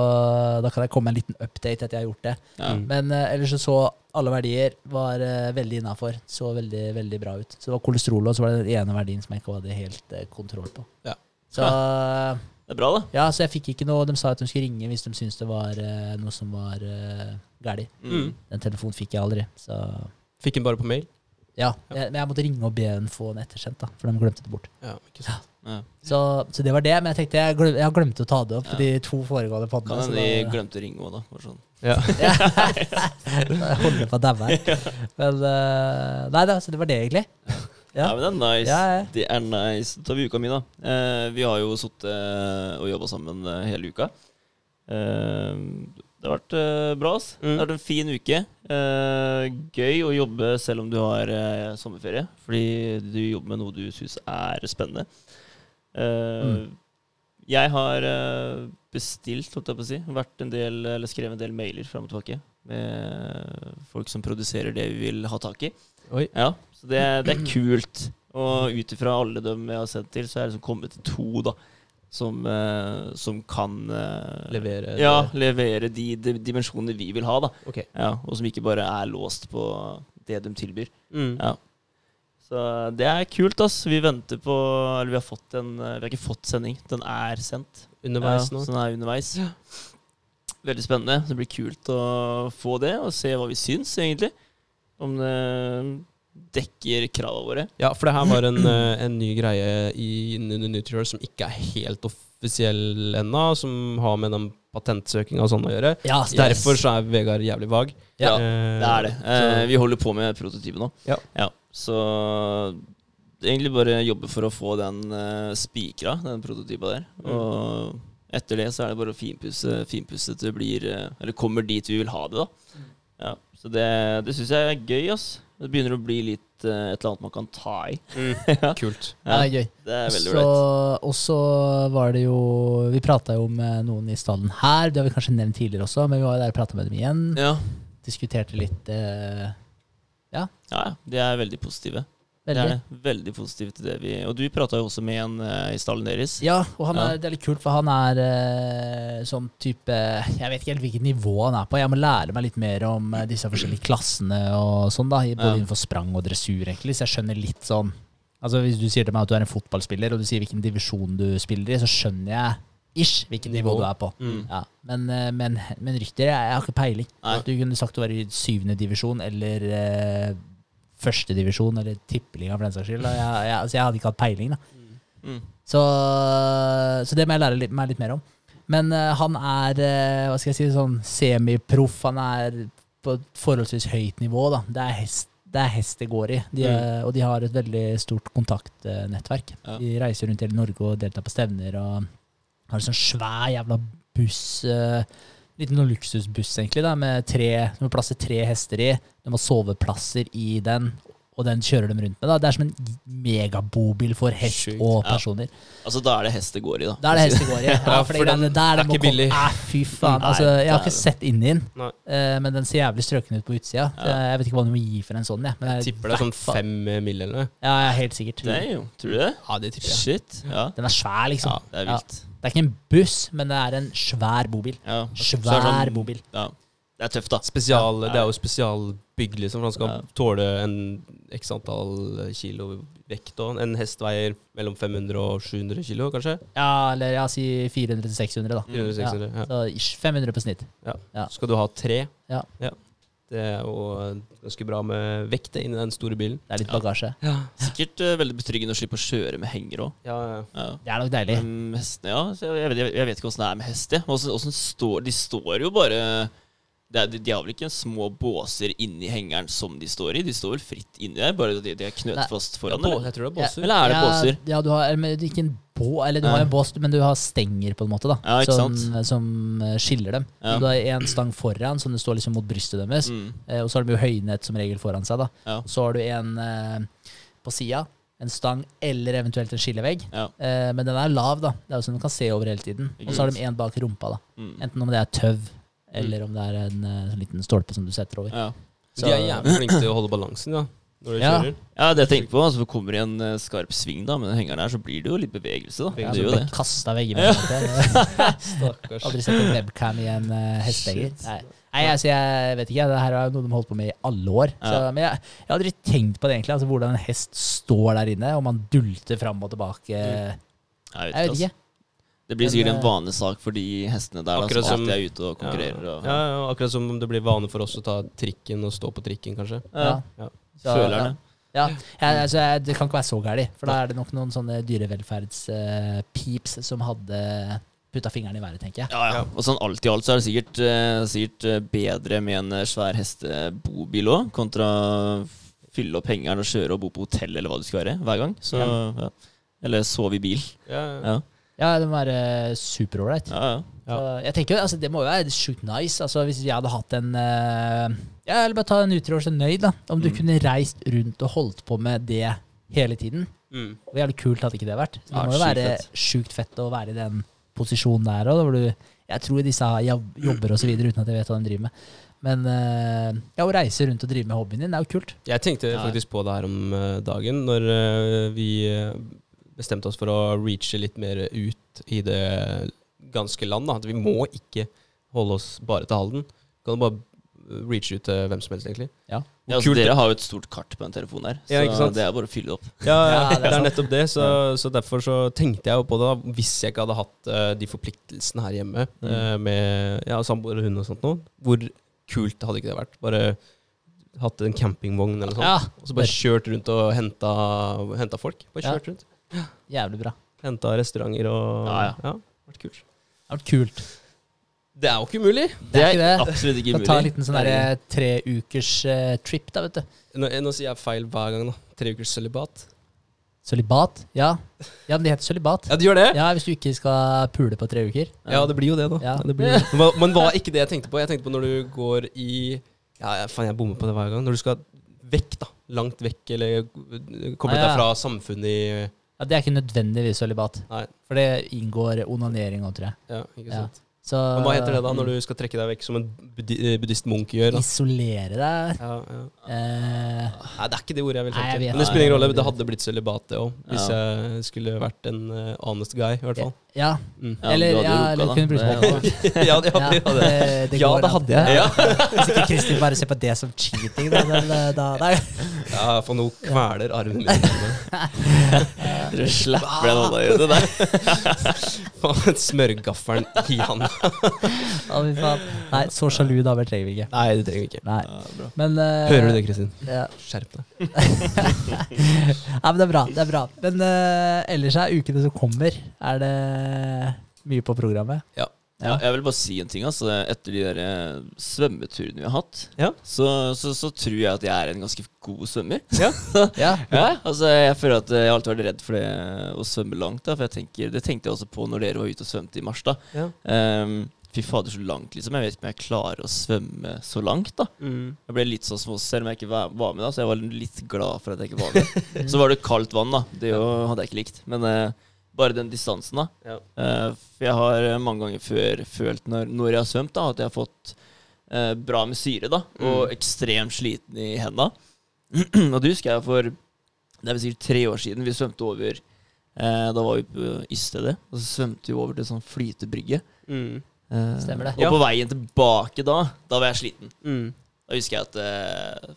Da kan jeg komme med en liten update etter jeg har gjort det. Ja. Mm. Men uh, ellers så så alle verdier var uh, veldig innafor. Så veldig, veldig bra ut. Så det var kolesterol, og så var det den ene verdien som jeg ikke hadde helt uh, kontroll på. Så Det er bra, da. ja, så jeg fikk ikke noe De sa at de skulle ringe hvis de syntes det var noe som var uh, galt. Mm. Den telefonen fikk jeg aldri. Så Fikk den bare på mail. Ja, jeg, Men jeg måtte ringe og be henne få den ettersendt, da, for de glemte det bort. Ja, ikke sant. Ja. Så, så det var det. Men jeg tenkte jeg, glem, jeg glemte å ta det opp på Ja. de to foregående Kan podene. så hende de glemte å ringe òg, da. For sånn. Ja. Jeg holder på å daue her. Men eh, Nei da, så det var det, egentlig. Ja. Ja. men det er nice. Ja, ja. Det er nice. Så tar vi uka mi, da. Eh, vi har jo sittet og jobba sammen eh, hele uka. Eh, det har vært uh, bra. ass. Mm. Det har vært en fin uke. Uh, gøy å jobbe selv om du har uh, sommerferie, fordi du jobber med noe du syns er spennende. Mm. Jeg har bestilt, holdt jeg på å si, vært en del, eller skrevet en del mailer fram og tilbake med folk som produserer det vi vil ha tak i. Oi. Ja, så det, det er kult. Og ut ifra alle dem jeg har sett til, så er det liksom kommet til to da, som, eh, som kan eh, Levere Ja, levere de, de dimensjonene vi vil ha, da. Okay. Ja, og som ikke bare er låst på det de tilbyr. Mm. Ja. Så det er kult, ass. Vi venter på Eller vi har fått en Vi har ikke fått sending. Den er sendt. Underveis ja, nå. Så den er underveis. Veldig spennende. Det blir kult å få det, og se hva vi syns, egentlig. Om det dekker kravene våre. Ja, for det her var en, eh, en ny greie i Nutrior som ikke er helt offisiell ennå, som har med den patentsøkinga og sånn å gjøre. Ja, yes. Derfor så er Vegard jævlig vag. Ja, Eh, Det er det. Eh, vi holder på med prototypen nå. Ja. Så det er egentlig bare jobbe for å få den uh, spikra, den prototypen der. Mm. Og etter det så er det bare å finpusse, finpusse til det blir uh, Eller kommer dit vi vil ha det, da. Mm. Ja, så det, det syns jeg er gøy, ass. Det begynner å bli litt uh, et eller annet man kan ta i. Mm. Ja. Kult. Ja, det er gøy. Det er veldig Så, ålreit. og så var det jo Vi prata jo med noen i stallen her, det har vi kanskje nevnt tidligere også, men vi var jo der og prata med dem igjen. Ja. Diskuterte litt eh, ja, ja. De er veldig positive. Det er det. Veldig positivt. det vi Og du prata jo også med en uh, i stallen deres. Ja, og han Ja. er, det er litt kult, for han er uh, sånn type Jeg vet ikke helt hvilket nivå han er på. Jeg må lære meg litt mer om uh, disse forskjellige klassene og sånn, da. Både Ja. innenfor sprang og dressur, egentlig. Så jeg skjønner litt sånn Altså Hvis du sier til meg at du er en fotballspiller, og du sier hvilken divisjon du spiller i, så skjønner jeg ish hvilket nivå, Nivå. du er på. Mm. Ja, men, men, men rytter, jeg, jeg har ikke peiling. Nei. Du kunne sagt å være i syvende divisjon eller eh, første divisjon eller tippeliga for den saks skyld. Jeg, jeg, altså, jeg hadde ikke hatt peiling, da. Mm. Så, så det må jeg lære litt, meg litt mer om. Men uh, han er uh, hva skal jeg si, sånn semiproff. Han er på et forholdsvis høyt nivå. Da. Det er hest det er hest det går i, de, mm. og de har et veldig stort kontaktnettverk. Ja. De reiser rundt hele Norge og deltar på stevner og har en sånn svær jævla buss. eh, Liten noen luksusbuss, egentlig, da, med tre, du må plass til tre hester i. De har soveplasser i den, og den kjører dem rundt med. Da. Det er som en megabobil for hest Sjukt. og Ja. personer. Altså, da er det hest det går i, da. Da er det hest det går i. Ja, Ja, for den, den der er ikke billig. Æ, fy faen. Nei, Altså, jeg har ikke sett inn i den, eh, men den ser jævlig strøken ut på utsida. Ja. Jeg vet ikke hva du må gi for en sånn. Ja. Men Jeg tipper det er sånn fem mil eller noe. Ja, ja, helt sikkert. Det er jo, tror du det? Ja, det tipper jeg. Shit. Ja, Den er svær, liksom. ja det er vilt. Det er ikke en buss, men det er en svær bobil. Ja. Så Svær sånn- bobil. Ja. Det er tøft, da. Spesial, Ja. Det er jo spesialbygg, liksom, for han skal Ja. tåle en x antall kilo vekt. Og en hest veier mellom 500 og 700 kilo, kanskje? Ja, eller ja, si 400-600, da. 400, 600, ja. Så ish, 500 på snitt. Ja. Skal du ha tre? Ja. Det er jo ganske bra med vekt inni den store bilen. Det er litt Ja. bagasje. Sikkert uh, veldig betryggende å slippe å kjøre med henger òg. Ja, ja. Ja. Det er nok deilig. Um, hestene, ja. Jeg, vet, jeg vet ikke åssen det er med hest. de står jo bare er, De har vel ikke små båser inni hengeren som de står i? De står vel fritt inni der, bare at de, de er Nei. knøt fast Ja, foran? eller? jeg tror det er Ja. Eller er det ja, båser? Ja, du har men ikke en bå, eller du Ja. har en bås, men du har stenger på en måte, da. Ja, ikke som, sant? som eh, skiller dem. Ja. Du har en stang foran, som det står liksom mot brystet deres. Mm. Eh, og så har de jo høynett som regel foran seg, da. Ja. Så har du en eh, på sida. En stang eller eventuelt en skillevegg. Ja. Eh, men den er lav, da. Det er jo sånn du kan se over hele tiden. Og så har de en bak rumpa, da. Mm. Enten om det er tøv, eller om det er en eh, sånn liten stolpe som du setter over. Ja. Så- De er jævlig flinke til å holde balansen, ja. Når de Ja. ja, det jeg tenker på, altså, kommer det i en eh, skarp sving da med den hengeren her, så blir det jo litt bevegelse, da. Ja, det gjør jo det. Kasta veggimellom. Stakkars. Aldri sett en webcam i en uh, hestehenger. Nei, Nei altså, jeg vet ikke. Det her er noe de har holdt på med i alle år. Så, men jeg, jeg har aldri tenkt på det egentlig. Altså, hvordan en hest står der inne, og man dulter fram og tilbake. Jeg vet Jeg vet ikke. Altså. Det blir sikkert en vanesak for de hestene der da, Akkurat som som- alltid er ute og Ja, konkurrerer. ja, Og, ja, akkurat som om det blir vane for oss å ta trikken og stå på trikken, kanskje. Ja, Ja. Så, Følerne. Ja, ja altså, jeg- Det kan ikke være så gærent, for da er det nok noen sånne dyrevelferdspeeps som hadde putta fingeren i været, tenker jeg. Ja, ja. Og sånn alt i alt så er det sikkert, uh, sikkert eh, bedre med en eh, svær hestebobil òg, kontra fylle opp hengeren og kjøre og bo på hotell eller hva det skal være hver gang. Så, ja. Eller sove i bil. Ja, ja. Ja, det må være superålreit. ja. ja. Ja. Jeg tenker jo, altså Det må jo være sjukt nice. Altså Hvis jeg hadde hatt en uh, Ja, Eller bare ta en utrår så nøyd, da. Om du Mm. kunne reist rundt og holdt på med det hele tiden. Mm. Hvor jævlig kult hadde ikke det vært? Så det Ja, må jo sjukt være sjukt fett å være i den posisjonen der òg, Jeg tror disse har jobb- jobber og så videre uten at jeg vet hva de driver med. Men eh, ja, å reise rundt og drive med hobbyen din, det er jo kult. Jeg tenkte faktisk på det her om eh, dagen, når eh, vi eh, bestemte oss for å reache litt mer ut i det ganske land. Da. At vi må ikke holde oss bare til Halden. Kan du bare reache ut til hvem som helst, egentlig. Ja. Ja, altså, dere har jo et stort kart på den telefonen her, så Ja, det er bare å fylle opp. Ja, Ja, det er det er nettopp det. Så, så derfor så tenkte jeg jo på det, da, hvis jeg ikke hadde hatt uh, de forpliktelsene her hjemme Mm. uh, med ja, samboer og hund og sånt noe. Hvor kult hadde ikke det vært? Bare hatt en campingvogn eller noe sånt. Ja, Og så bare kjørt rundt og henta, henta folk. Bare Ja. kjørt rundt. Jævlig bra. Henta restauranter og Ja, ja. ja vært kult. Det har vært kult. Det er jo ikke umulig. Det er ikke det. absolutt ikke Kan ta en liten sånn der, er tre ukers eh, trip, da, vet du. Nå, nå sier jeg feil hver gang, da. Tre ukers sølibat. Sølibat? Ja. ja, men det heter sølibat. Ja, det gjør det? Ja, hvis du ikke skal pule på tre uker. Ja, det blir jo det, da. Ja. Det blir, det. men, men var ikke det jeg tenkte på. Jeg tenkte på når du går i Ja, jeg- faen, jeg bommer på det hver gang. Når du skal vekk, da. Langt vekk, eller koblet Ah, ja. deg fra samfunnet i Ja, Det er ikke nødvendigvis sølibat, Nei, for det inngår onanering òg, tror jeg. ja, ikke Ja. Så Men hva heter det da, når du skal trekke deg vekk som en buddhistmunk buddhist-munk gjør? da? Isolere deg Ja, ja. eh, Nei, det er ikke det ordet jeg vil vet Men det spiller ingen rolle. Det hadde blitt sølibat, det òg. Hvis jeg skulle vært en eh, honest guy, i hvert fall. Ja. Mm. Ja, eller, du hadde ja, jo da. Det- det. ja, det hadde, Ja, det, det Ja, det hadde jeg. Ja. Hvis ikke Kristin bare ser på det som cheating, da, da, da, da, da. Ja, for nå kveler armen min. Du slapper den hånda i det der. Faen, Smørgaffelen i handa. Ja, fy faen. Nei, så sjalu damer trenger vi ikke. Nei, det trenger vi ikke. Nei. Ja. Men uh, Hører du det, Kristin? Ja. Skjerp deg. Nei, men det er bra. det er bra Men uh, ellers er ukene som kommer, er det mye på programmet? Ja. Ja, jeg vil bare si en ting. altså Etter de der eh, svømmeturene vi har hatt, Ja. så, så, så tror jeg at jeg er en ganske god svømmer. Ja. Altså Jeg føler at jeg har alltid vært redd for det å svømme langt. da For jeg tenker, Det tenkte jeg også på når dere var ute og svømte i mars. da. Ehm, Fy fader, så langt, liksom. Jeg vet ikke om jeg klarer å svømme så langt. da Mm. Jeg ble litt sånn små, selv om jeg ikke var med, da så jeg var litt glad for at jeg ikke var med. Så var det kaldt vann, da. Det jo, hadde jeg ikke likt. Men eh, bare den distansen, da. Ja. Eh, for jeg har eh, mange ganger før følt når, når jeg har svømt, da at jeg har fått eh, bra med syre, da. Og Mm. ekstremt sliten i henda. og det husker jeg for Det er vel sikkert tre år siden vi svømte over eh, Da var vi på Ystede, og så svømte vi over til sånn flytebrygge. Mm. Eh, Stemmer det. Og Ja. på veien tilbake da, da var jeg sliten. Mm. Da husker jeg at eh,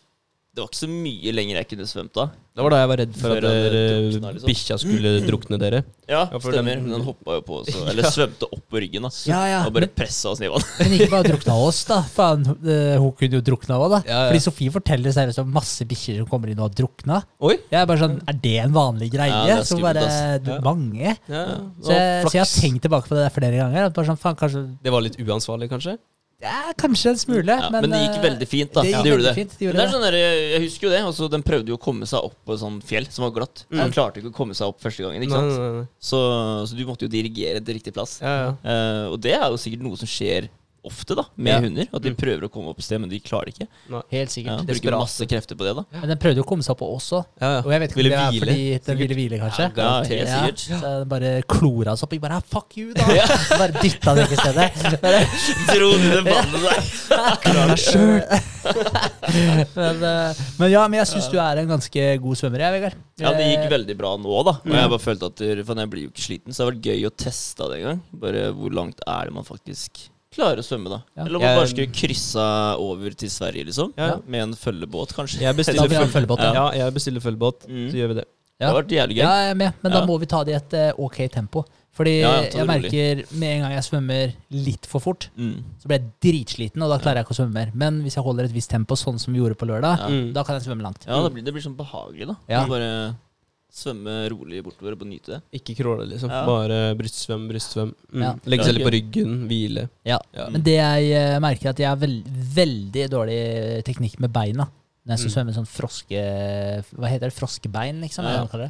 det var ikke så mye lenger jeg kunne svømt da. Det var da jeg var redd for Før at han dere, liksom. bikkja skulle drukne dere. Ja, Ja, stemmer. den- Den, hoppa jo på, oss. eller svømte opp på ryggen. da Ja, ja. Og bare pressa oss ned i vann. Men ikke bare drukna oss, da. Faen, eh, hun kunne jo drukna òg, da. Ja, ja. Fordi Sofie forteller seriøst om masse bikkjer som kommer inn og har drukna. Oi! Jeg er bare sånn, Er det en vanlig greie? Ja, det er så skummelt, bare du, Ja. Mange. Ja, Så jeg, så jeg har tenkt tilbake på det der flere ganger. At bare sånn, faen, kanskje Det var litt uansvarlig, kanskje? Ja, Kanskje en smule, Ja, men, det gikk eh, veldig fint, da. det gikk Det, gjorde det. fint, de gjorde det er sånn der, jeg husker jo det. Altså, den prøvde jo å komme seg opp på et sånt fjell som var glatt. Mm. Den klarte ikke å komme seg opp første gangen. ikke sant? nei, nei. Så, så du måtte jo dirigere til riktig plass. Ja, ja. Eh, og det er jo sikkert noe som skjer ofte da med Ja. hunder. At de Mm. prøver å komme opp et sted, men de klarer det ikke. Helt Ja, De bruker Desperat. masse krefter på det, da. Men den prøvde jo å komme seg opp på oss òg. ja, ja. Og jeg vet ikke om Ville det er hvile, fordi den sikkert. ville hvile, kanskje. Ja, Ja, helt Ja, sikkert. så den bare klora seg opp. Jeg bare fuck you, da! Bare dytta det ikke i stedet. Du det vannet der? Klar deg sjøl! men, eh, men ja, men jeg syns du er en ganske god svømmer, jeg, Vegard. Ja, det gikk Eh, veldig bra nå, da. Og jeg bare følte at For jeg blir jo ikke sliten, så det har vært gøy å teste det en gang. Bare hvor langt er det man faktisk klarer å svømme, da. Ja. Eller om man bare skulle kryssa over til Sverige, liksom. Ja. Med en følgebåt, kanskje. Jeg bestiller, følgebåt, følge- følge ja. ja. jeg bestiller følgebåt, Mm. så gjør vi det. Det har vært jævlig gøy. Ja, jeg er med, men da må vi ta det i et uh, ok tempo. Fordi jeg merker med en gang jeg svømmer litt for fort, Mm. så blir jeg dritsliten, og da klarer jeg ikke å svømme mer. Men hvis jeg holder et visst tempo, sånn som vi gjorde på lørdag, Ja. Da kan jeg svømme langt. Ja, det blir, det blir sånn behagelig, da. Ja. Bare svømme rolig bortover og nyte det. Ikke crawle, liksom. Ja. Bare brystsvøm, brystsvøm. Mm. Ja. Legge seg litt på ryggen, hvile. Ja. Ja. Men det jeg eh, merker, er at jeg har veld, veldig dårlig teknikk med beina. Når jeg skal Mm. svømme sånn froske... Hva heter det? Froskebein, liksom? Ja.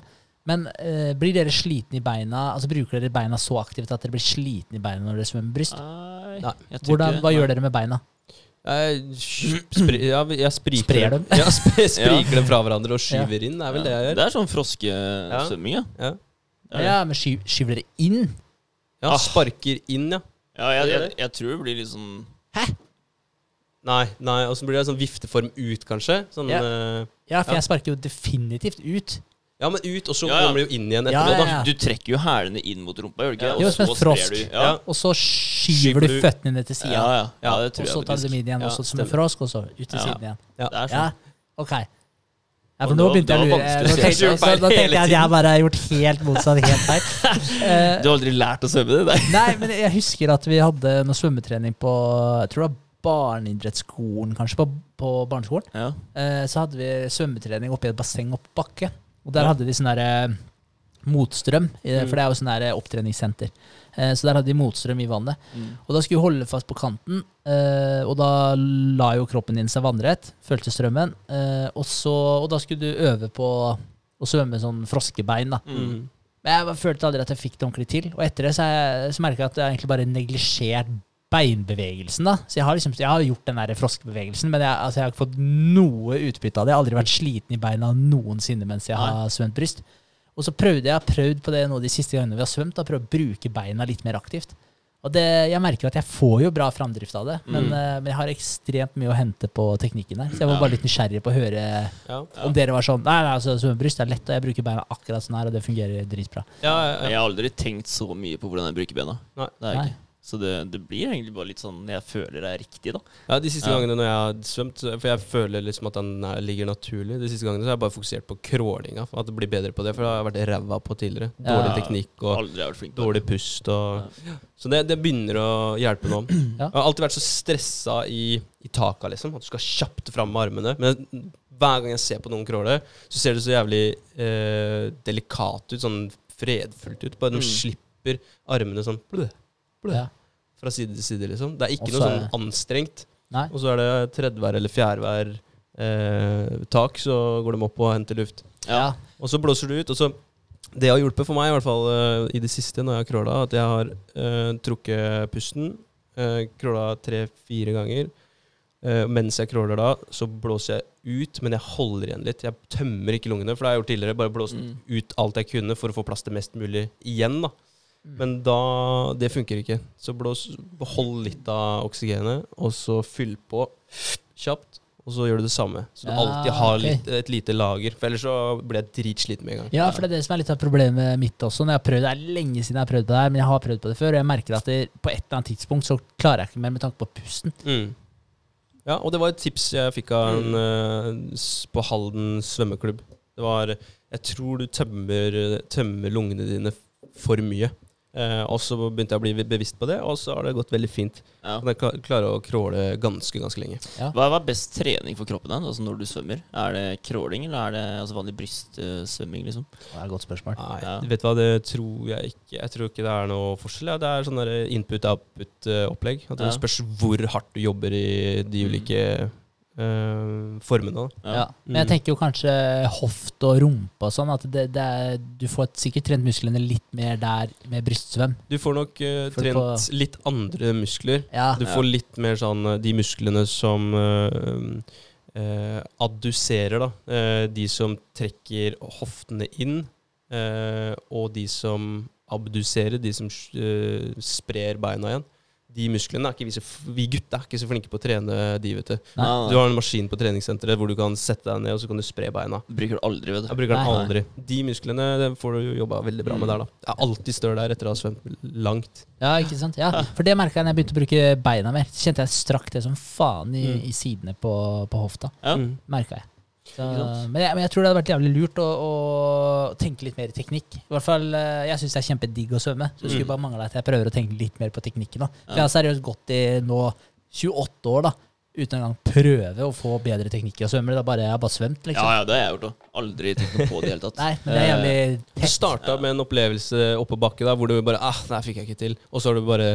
Men uh, blir dere slitne i beina? Altså Bruker dere beina så aktivt at dere blir slitne i beina når dere svømmer bryst? Nei, Nei. Hvordan, hva nei. gjør dere med beina? Jeg, spri, ja, jeg spriker Sprer dem? Ja, sp spriker dem fra hverandre og skyver inn. Det er vel det jeg gjør. Det er sånn froskesvømming, ja. Ja, Det er. Ja, men sky, Skyver dere inn? ja Ah. sparker inn, ja. Ja, jeg, jeg, jeg tror det blir litt sånn Nei, nei, og så blir det sånn vifteform ut, kanskje. Sånn, Ja. eh, Ja, for Ja. jeg sparker jo definitivt ut. Ja, men ut, og så Ja, ja. kommer det jo inn igjen Ja, etterpå. ja, da. ja. Du trekker jo hælene inn mot rumpa, gjør du ikke? Ja. Jo, som frosk. du- Ja. Ja. Og så skyver Skyver du du- føttene ned til sida. Ja, ja. ja, det og tror så tar du faktisk. dem inn igjen, Ja, og så som en stemmer. frosk, og så ut til Ja. siden igjen. Ja. Det er Ja, sånn. ok. Ja, Og for nå det begynte jeg å det var lure. vanskelig Nå å tenkte, så, nå tenkte jeg at jeg bare har gjort helt motsatt, helt feil. Eh, Du har aldri lært å svømme, det? Nei. Nei, men jeg husker at vi hadde noe svømmetrening på Jeg tror det var barneidrettsskolen, kanskje, på, på barneskolen. Ja. Eh, Så hadde vi svømmetrening oppi et basseng opp bakke. Og der hadde de sånn derre motstrøm, i det, Mm. for det er jo sånn der opptreningssenter. Eh, Så der hadde de motstrøm i vannet. Mm. Og da skulle vi holde fast på kanten, eh, og da la jo kroppen din seg vannrett, følte strømmen. eh, Og, så, og da skulle du øve på å svømme sånn froskebein, da. Mm. Men jeg følte aldri at jeg fikk det ordentlig til. Og etter det så, jeg- så merka jeg at jeg egentlig bare neglisjert beinbevegelsen. da Så jeg har liksom Jeg har gjort den der froskebevegelsen, men jeg, altså, jeg har ikke fått noe utbytte av det. Jeg har aldri vært sliten i beina noensinne mens jeg har svømt bryst. Og så prøvde jeg prøvd på det nå de siste gangene vi har svømt, da prøvd å bruke beina litt mer aktivt. Og det, jeg merker at jeg får jo bra framdrift av det, men, Mm. eh, men jeg har ekstremt mye å hente på teknikken der. Så jeg var Ja. bare litt nysgjerrig på å høre Ja. Ja. om dere var sånn Nei, nei altså, svømmebryst er lett, og jeg bruker beina akkurat sånn her, og det fungerer dritbra. Ja, ja, Jeg har aldri tenkt så mye på hvordan jeg bruker bena. Nei. Det har jeg Nei. ikke. Så det, det blir egentlig bare litt sånn jeg føler det er riktig, da. ja, de siste Ja. gangene når jeg har svømt, for jeg føler liksom at den er, ligger naturlig, de siste gangene så har jeg bare fokusert på crawlinga, at det blir bedre på det, for det har jeg vært ræva på tidligere. Dårlig Ja. teknikk og dårlig pust og Så det, det begynner å hjelpe nå. Ja. Jeg har alltid vært så stressa i, i taka, liksom. At du skal kjapt fram med armene. Men hver gang jeg ser på noen crawle, så ser det så jævlig eh, delikat ut. Sånn fredfullt ut. Bare de Mm. slipper armene sånn Ja. fra side til side, liksom. Det er ikke Også noe sånn anstrengt. Nei. Og så er det tredjevær eller fjerdevær eh, tak, så går de opp og henter luft. Ja. Og så blåser du ut, og så Det har hjulpet for meg, i hvert fall eh, i det siste når jeg har crawla, at jeg har eh, trukket pusten. eh, crawla tre-fire ganger. Eh, mens jeg crawler da, så blåser jeg ut, men jeg holder igjen litt. Jeg tømmer ikke lungene, for det har jeg gjort tidligere. Bare blåst Mm. ut alt jeg kunne for å få plass til mest mulig igjen. da. Mm. Men da Det funker ikke. Så blås, behold litt av oksygenet, og så fyll på kjapt. Og så gjør du det samme. Så du Ja, alltid har okay. litt, et lite lager. For ellers så blir jeg dritsliten med en gang. Ja, for det er det som er litt av problemet mitt også. Når jeg har prøvd, Det er lenge siden jeg har prøvd på det her, men jeg har prøvd på det før, og jeg merker at det, på et eller annet tidspunkt så klarer jeg ikke mer med tanke på pusten. Mm. Ja, og det var et tips jeg fikk av en mm. på Halden svømmeklubb. Det var Jeg tror du tømmer, tømmer lungene dine for mye. Eh, og så begynte jeg å bli bevisst på det, og så har det gått veldig fint. Ja. Kan jeg klarer klare å crawle ganske, ganske lenge. Hva hva er best trening for kroppen din altså når du svømmer? Er det crawling, eller er det altså vanlig brystsvømming? liksom? Det er et godt spørsmål. Nei, Ja. vet du hva, det tror jeg ikke. Jeg tror ikke det er noe forskjell. Ja. Det er sånn input-output-opplegg. At det Ja. spørs hvor hardt du jobber i de Mm. ulike eh, formene. Da. Ja. Men jeg Mm. tenker jo kanskje hofte og rumpe og sånn, at det, det er, du får sikkert trent musklene litt mer der med brystsvøm. Du får nok uh, trent på- litt andre muskler. Ja, Du Ja. får litt mer sånn eh, de musklene som uh, uh, adduserer, da. Eh, de som trekker hoftene inn, eh, og de som abduserer, de som eh, sprer beina igjen. De musklene er ikke vi så Vi gutta er ikke så flinke på å trene de, vet du. Nei. Nei, Du har en maskin på treningssenteret hvor du kan sette deg ned, og så kan du spre beina. Du bruker det aldri, vet du. Jeg bruker den Nei. aldri. De musklene det får du jo jobba veldig bra med der, da. Jeg er alltid støl der etter å ha svømt langt. ja, ikke sant? Ja, For det merka jeg når jeg begynte å bruke beina mer. Så kjente jeg strakk det som faen i, Mm. i sidene på, på hofta. Ja. Mm. Merka jeg. Så, men, jeg, men jeg tror det hadde vært jævlig lurt å, å tenke litt mer i teknikk. I hvert fall, eh, Jeg syns det er kjempedigg å svømme, så det skulle Mm. bare mangle at jeg prøver å tenke litt mer på teknikken. da. For Jeg har seriøst gått i nå 28 år da, uten engang prøve å få bedre teknikk i å svømme. Det er bare, jeg har bare svømt, liksom. Ja, ja, det har jeg gjort òg. Aldri tenkt noe på det i det hele tatt. Nei, men det er jævlig Du tett. starta med en opplevelse oppå bakke da, hvor du bare ah, Nei, fikk jeg ikke til. Og så har du bare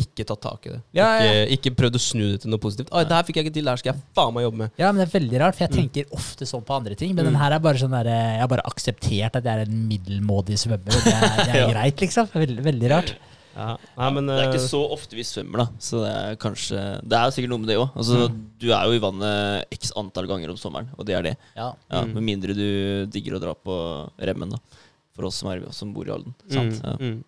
ikke tatt tak i det. Ja, ja. Ikke, ikke prøvd å snu det til noe positivt. Oi, det her fikk jeg ikke til, det her skal jeg faen meg jobbe med. Ja, men det er veldig rart, for jeg Mm. tenker ofte sånn på andre ting. Men Mm. den her er bare sånn der, Jeg har bare akseptert at jeg er en middelmådig svømmer. og Det er, det er Ja. greit, liksom. Veldig, veldig rart. Ja. Nei, men Det er ikke eh, så ofte vi svømmer, da. Så det er kanskje Det er jo sikkert noe med det òg. Altså, Mm. Du er jo i vannet x antall ganger om sommeren, og det er det. Ja. Ja, Mm. Med mindre du digger å dra på remmen, da. For oss som, er, som bor i Halden. mm,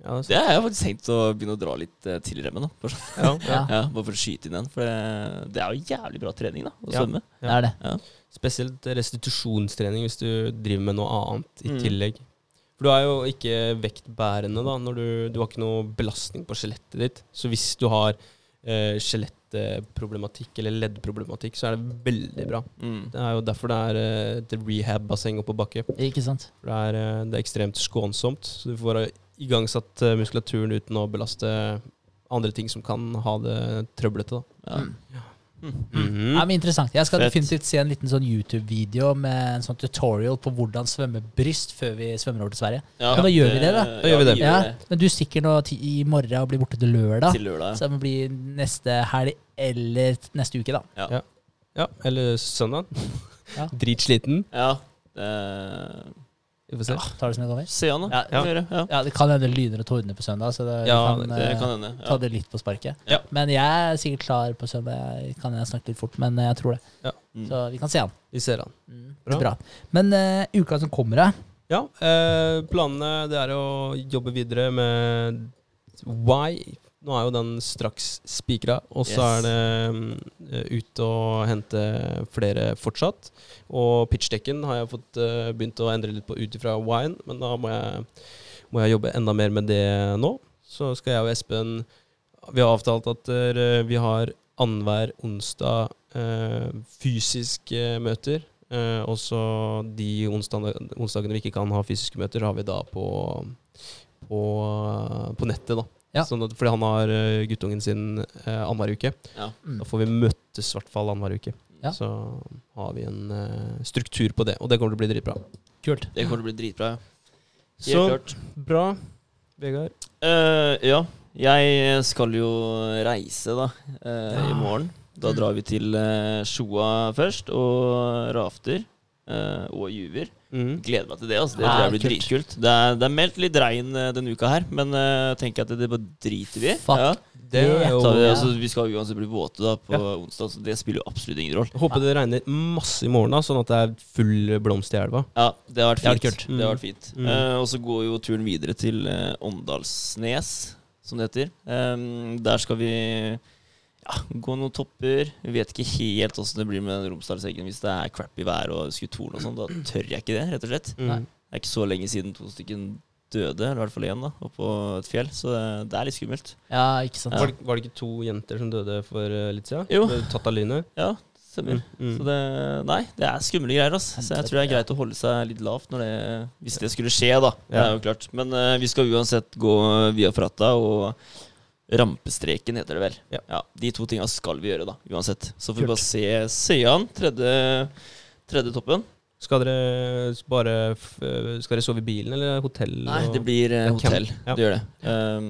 Ja. Det. Det har jeg faktisk tenkt å begynne å dra litt eh, til remmen. da Bare sånn- Ja, ja. Ja. Bare for å skyte inn den. For det, det er jo jævlig bra trening, da. Å Ja. svømme. Det er det. Spesielt restitusjonstrening hvis du driver med noe annet i Mm. tillegg. For du er jo ikke vektbærende da, når du, du har ikke noe belastning på skjelettet ditt. Så hvis du har eh, skjelettproblematikk eller leddproblematikk, så er det veldig bra. Mm. Det er jo derfor det er eh, et rehab-basseng oppå bakke. Ikke sant? For det er, eh, det er ekstremt skånsomt. Så du får eh, igangsatt eh, muskulaturen uten å belaste andre ting som kan ha det trøblete. Da. Ja. Mm. Mm. -hmm. Ja, men interessant. Jeg skal Fett. definitivt se en liten sånn YouTube-video med en sånn tutorial på hvordan svømme bryst før vi svømmer over til Sverige. Ja, Men da gjør vi det, da. Da vi det. Ja, Men du stikker nå ti i morgen og blir borte til lørdag. Til lørdag. Så det må bli neste helg eller neste uke, da. Ja, eller søndag. Ja. Dritsliten. Ja. Eh, Vi får se. Tar det som det kommer. se an, da. Ja, Ja. Ja. Ja, Det kan hende lyner og tordner på søndag, så det, Ja, vi kan, Det eh, kan hende. ta det litt på sparket. Ja. Men jeg er sikkert klar på søndag. Jeg kan jeg snakke litt fort, men jeg tror det. Mm. Så vi kan se an. Vi ser an. Mm, Bra. Bra. Men uh, uka som kommer, da? Ja, eh, planene det er å jobbe videre med Why. Nå er jo den straks spikra, og så Yes. er det um, ut og hente flere fortsatt. Og pitchdekken har jeg fått uh, begynt å endre litt på ut ifra wine, men da må jeg, må jeg jobbe enda mer med det nå. Så skal jeg og Espen Vi har avtalt at uh, vi har annenhver onsdag uh, fysiske møter. Uh, og så de onsdagene, onsdagene vi ikke kan ha fysiske møter, har vi da på, på, på nettet. da. Ja. Sånn at, fordi han har eh, guttungen sin eh, annenhver uke. Ja. Mm. Da får vi møttes i hvert fall annenhver uke. Ja. Så har vi en eh, struktur på det, og det kommer til å bli dritbra. Kult. Det kommer til å bli dritbra. ja. Helt Så klart. bra, Vegard. Uh, ja, jeg skal jo reise da eh, i morgen. Da drar vi til uh, Sjoa først, og Rafter eh, og Juver. Mm. Gleder meg til det. altså Det Ja, tror jeg blir dritkult. Det er, det er meldt litt regn uh, denne uka her, men uh, tenker jeg at det bare driter vi i. Ja. Det er jo vi, altså, vi skal uansett bli våte da på onsdag, så det spiller jo absolutt ingen rolle. Håper det regner masse i morgen, da, sånn at det er full blomst i elva. Ja, det har vært Det fint. vært. Det har vært fint. Mm. Uh, og så går jo turen videre til Åndalsnes, som det heter. Um, der skal vi ja, gå noen topper. Vi vet ikke helt åssen det blir med den Romsdalseggen hvis det er crappy vær og skulle torne og sånn. Da tør jeg ikke det, rett og slett. Mm. Det er ikke så lenge siden to stykker døde, eller i hvert fall én, da, oppå et fjell. Så det, det er litt skummelt. Ja, ikke sant. Ja. Var, det, var det ikke to jenter som døde for eh, litt siden? Jo. Ble Tatt av lynet? Ja, stemmer. Mm. Så det, nei, det er skumle greier. altså. Så jeg tror det er greit å holde seg litt lavt når det, hvis det skulle skje. da Det er jo klart Men uh, vi skal uansett gå via Frata og rampestreken, heter det vel. Ja. De to tinga skal vi gjøre, da uansett. Så får vi bare se, se an tredje, tredje toppen. Skal dere bare Skal dere sove i bilen eller hotell? Nei, det blir eh, hotell. Ja. Det gjør det. Um,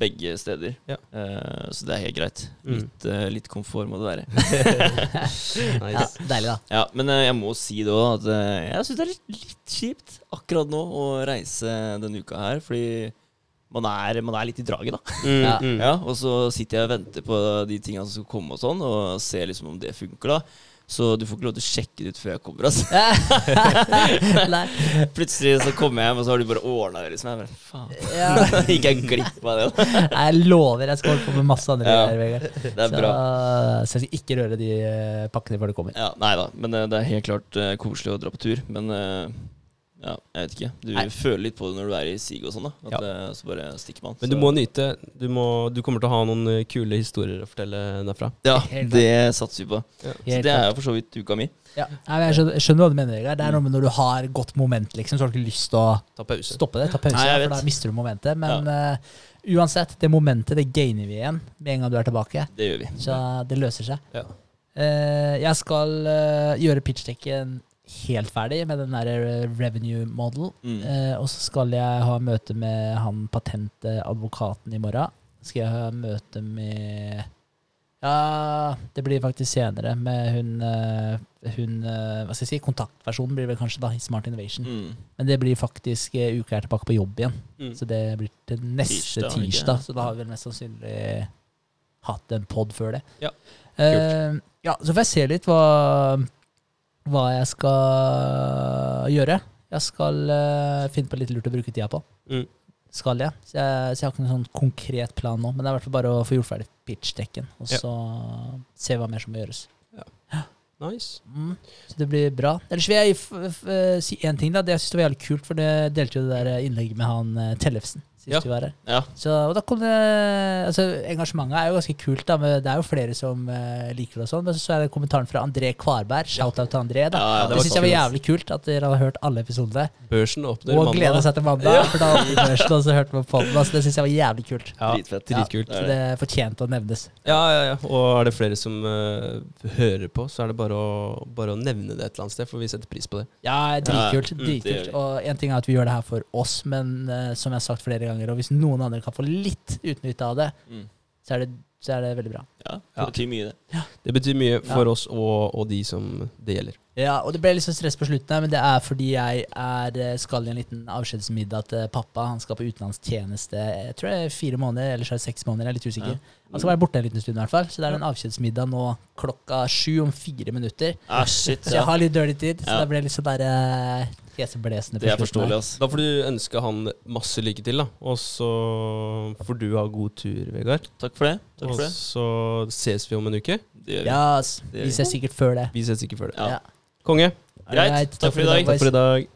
begge steder. Ja. Uh, så det er helt greit. Mm. Litt, eh, litt komfort må det være. Nice. Ja, deilig, da. Ja, men uh, jeg må si det òg, at jeg syns det er litt, litt kjipt akkurat nå å reise denne uka her, fordi man er, man er litt i draget, da. Mm, Ja. mm. Ja, og så sitter jeg og venter på de tingene som skal komme og sånn, og ser liksom om det funker, da. Så du får ikke lov til å sjekke det ut før jeg kommer, altså. Plutselig så kommer jeg hjem, og så har du bare ordna det, liksom. Jeg bare, faen. Ja. Gikk jeg glipp av det? Nei, Jeg lover jeg skal holde på med masse andre Ja. greier, Vegard. Det er Så, bra. så jeg skal ikke røre de eh, pakkene før du kommer. Ja, nei da, men eh, det er helt klart uh, koselig å dra på tur. Men eh, Ja, jeg vet ikke. Du Nei. føler litt på det når du er i sig og sånn, da. At Ja. det, så bare stikker man. Men du Så- må nyte. Du, må, du kommer til å ha noen eh, kule historier å fortelle derfra. Ja, det satser vi på. Så det er jo for så vidt uka mi. Ja. Nei, jeg, skjønner, skjønner hva du mener. Vegard. Det er noe med når du har godt moment, liksom, så har du ikke lyst til å Ta pause. stoppe det. Ta pause, Nei, for da mister du momentet. Men uh, uansett, det momentet det gainer vi igjen med en gang du er tilbake. Det gjør vi. Så det løser seg. Ja. Eh, jeg skal uh, gjøre pitchdekken helt ferdig med den der eh, revenue model. Mm. Eh, og så skal jeg ha møte med han patentadvokaten i morgen. Skal jeg ha møte med Ja, det blir faktisk senere med hun, eh, hun eh, Hva skal jeg si? Kontaktversjonen blir vel kanskje da Smart Innovation. Mm. Men det blir faktisk uka er tilbake på jobb igjen. Mm. Så det blir til neste Tirsdag, tirsdag. Så da har vi vel mest sannsynlig hatt en pod før det. Ja, Eh, ja, så får jeg se litt hva, hva jeg skal gjøre. Jeg skal uh, finne på litt lurt å bruke tida på. Mm. Skal jeg. Så, jeg. så jeg har ikke noen sånn konkret plan nå. Men det er i hvert fall bare å få gjort ferdig pitchdekken, og Ja. så se hva mer som må gjøres. Ja. Nice. Mm. Så det blir bra. Ellers vil jeg si én ting. da Det jeg synes var jævlig kult, for det delte jo det der innlegget med han eh, Tellefsen sist Ja. vi var her. Ja. Så, og da kom det Altså, engasjementet er jo ganske kult, da. Men det er jo flere som uh, liker det og sånn. Men så er det kommentaren fra André Kvarberg. Shout-out til André. da Ja, ja, Det, det syns jeg var jævlig kult at dere har hørt alle episodene. Børsen åpner Og gleda seg til mandag, for da børsen, også hørte på podden. Altså, det syns jeg var jævlig kult. Ja, Dritfett. dritkult. Ja, Så det fortjente å nevnes. Ja, ja, ja. Og er det flere som uh, hører på, så er det bare å, bare å nevne det et eller annet sted, for vi setter pris på det. Ja, dritkult. Ja, mm, det dritkult. Og en ting er at vi gjør det her for oss, men uh, som jeg har sagt flere ganger, og hvis noen andre kan få litt utnytte av det, Mm. så er det, så er det veldig bra. Ja, det Ja. betyr mye, det. Det betyr mye for Ja. oss og, og de som det gjelder. Ja, og det ble litt sånn stress på slutten her, men det er fordi jeg er, eh, skal i en liten avskjedsmiddag til pappa. Han skal på utenlandstjeneste jeg tror det er fire måneder, eller så er det seks måneder. Jeg er litt usikker. Han skal være borte en liten stund, i hvert fall. Så det er en avskjedsmiddag nå klokka sju om fire minutter. Ah, shit. Så jeg har litt dirty tid, så Ja. det ble litt sånn der heseblesende Det er forståelig, ass. Da får du ønske han masse lykke til, da. Og så får du ha god tur, Vegard. Takk for det. Takk Og for det. så ses vi om en uke. Det gjør vi. Ja, vi ses sikkert før det. Vi ses ikke før det. Ja. Ja. Konge. Greit. Alright, Takk for i dag. Takk for i dag.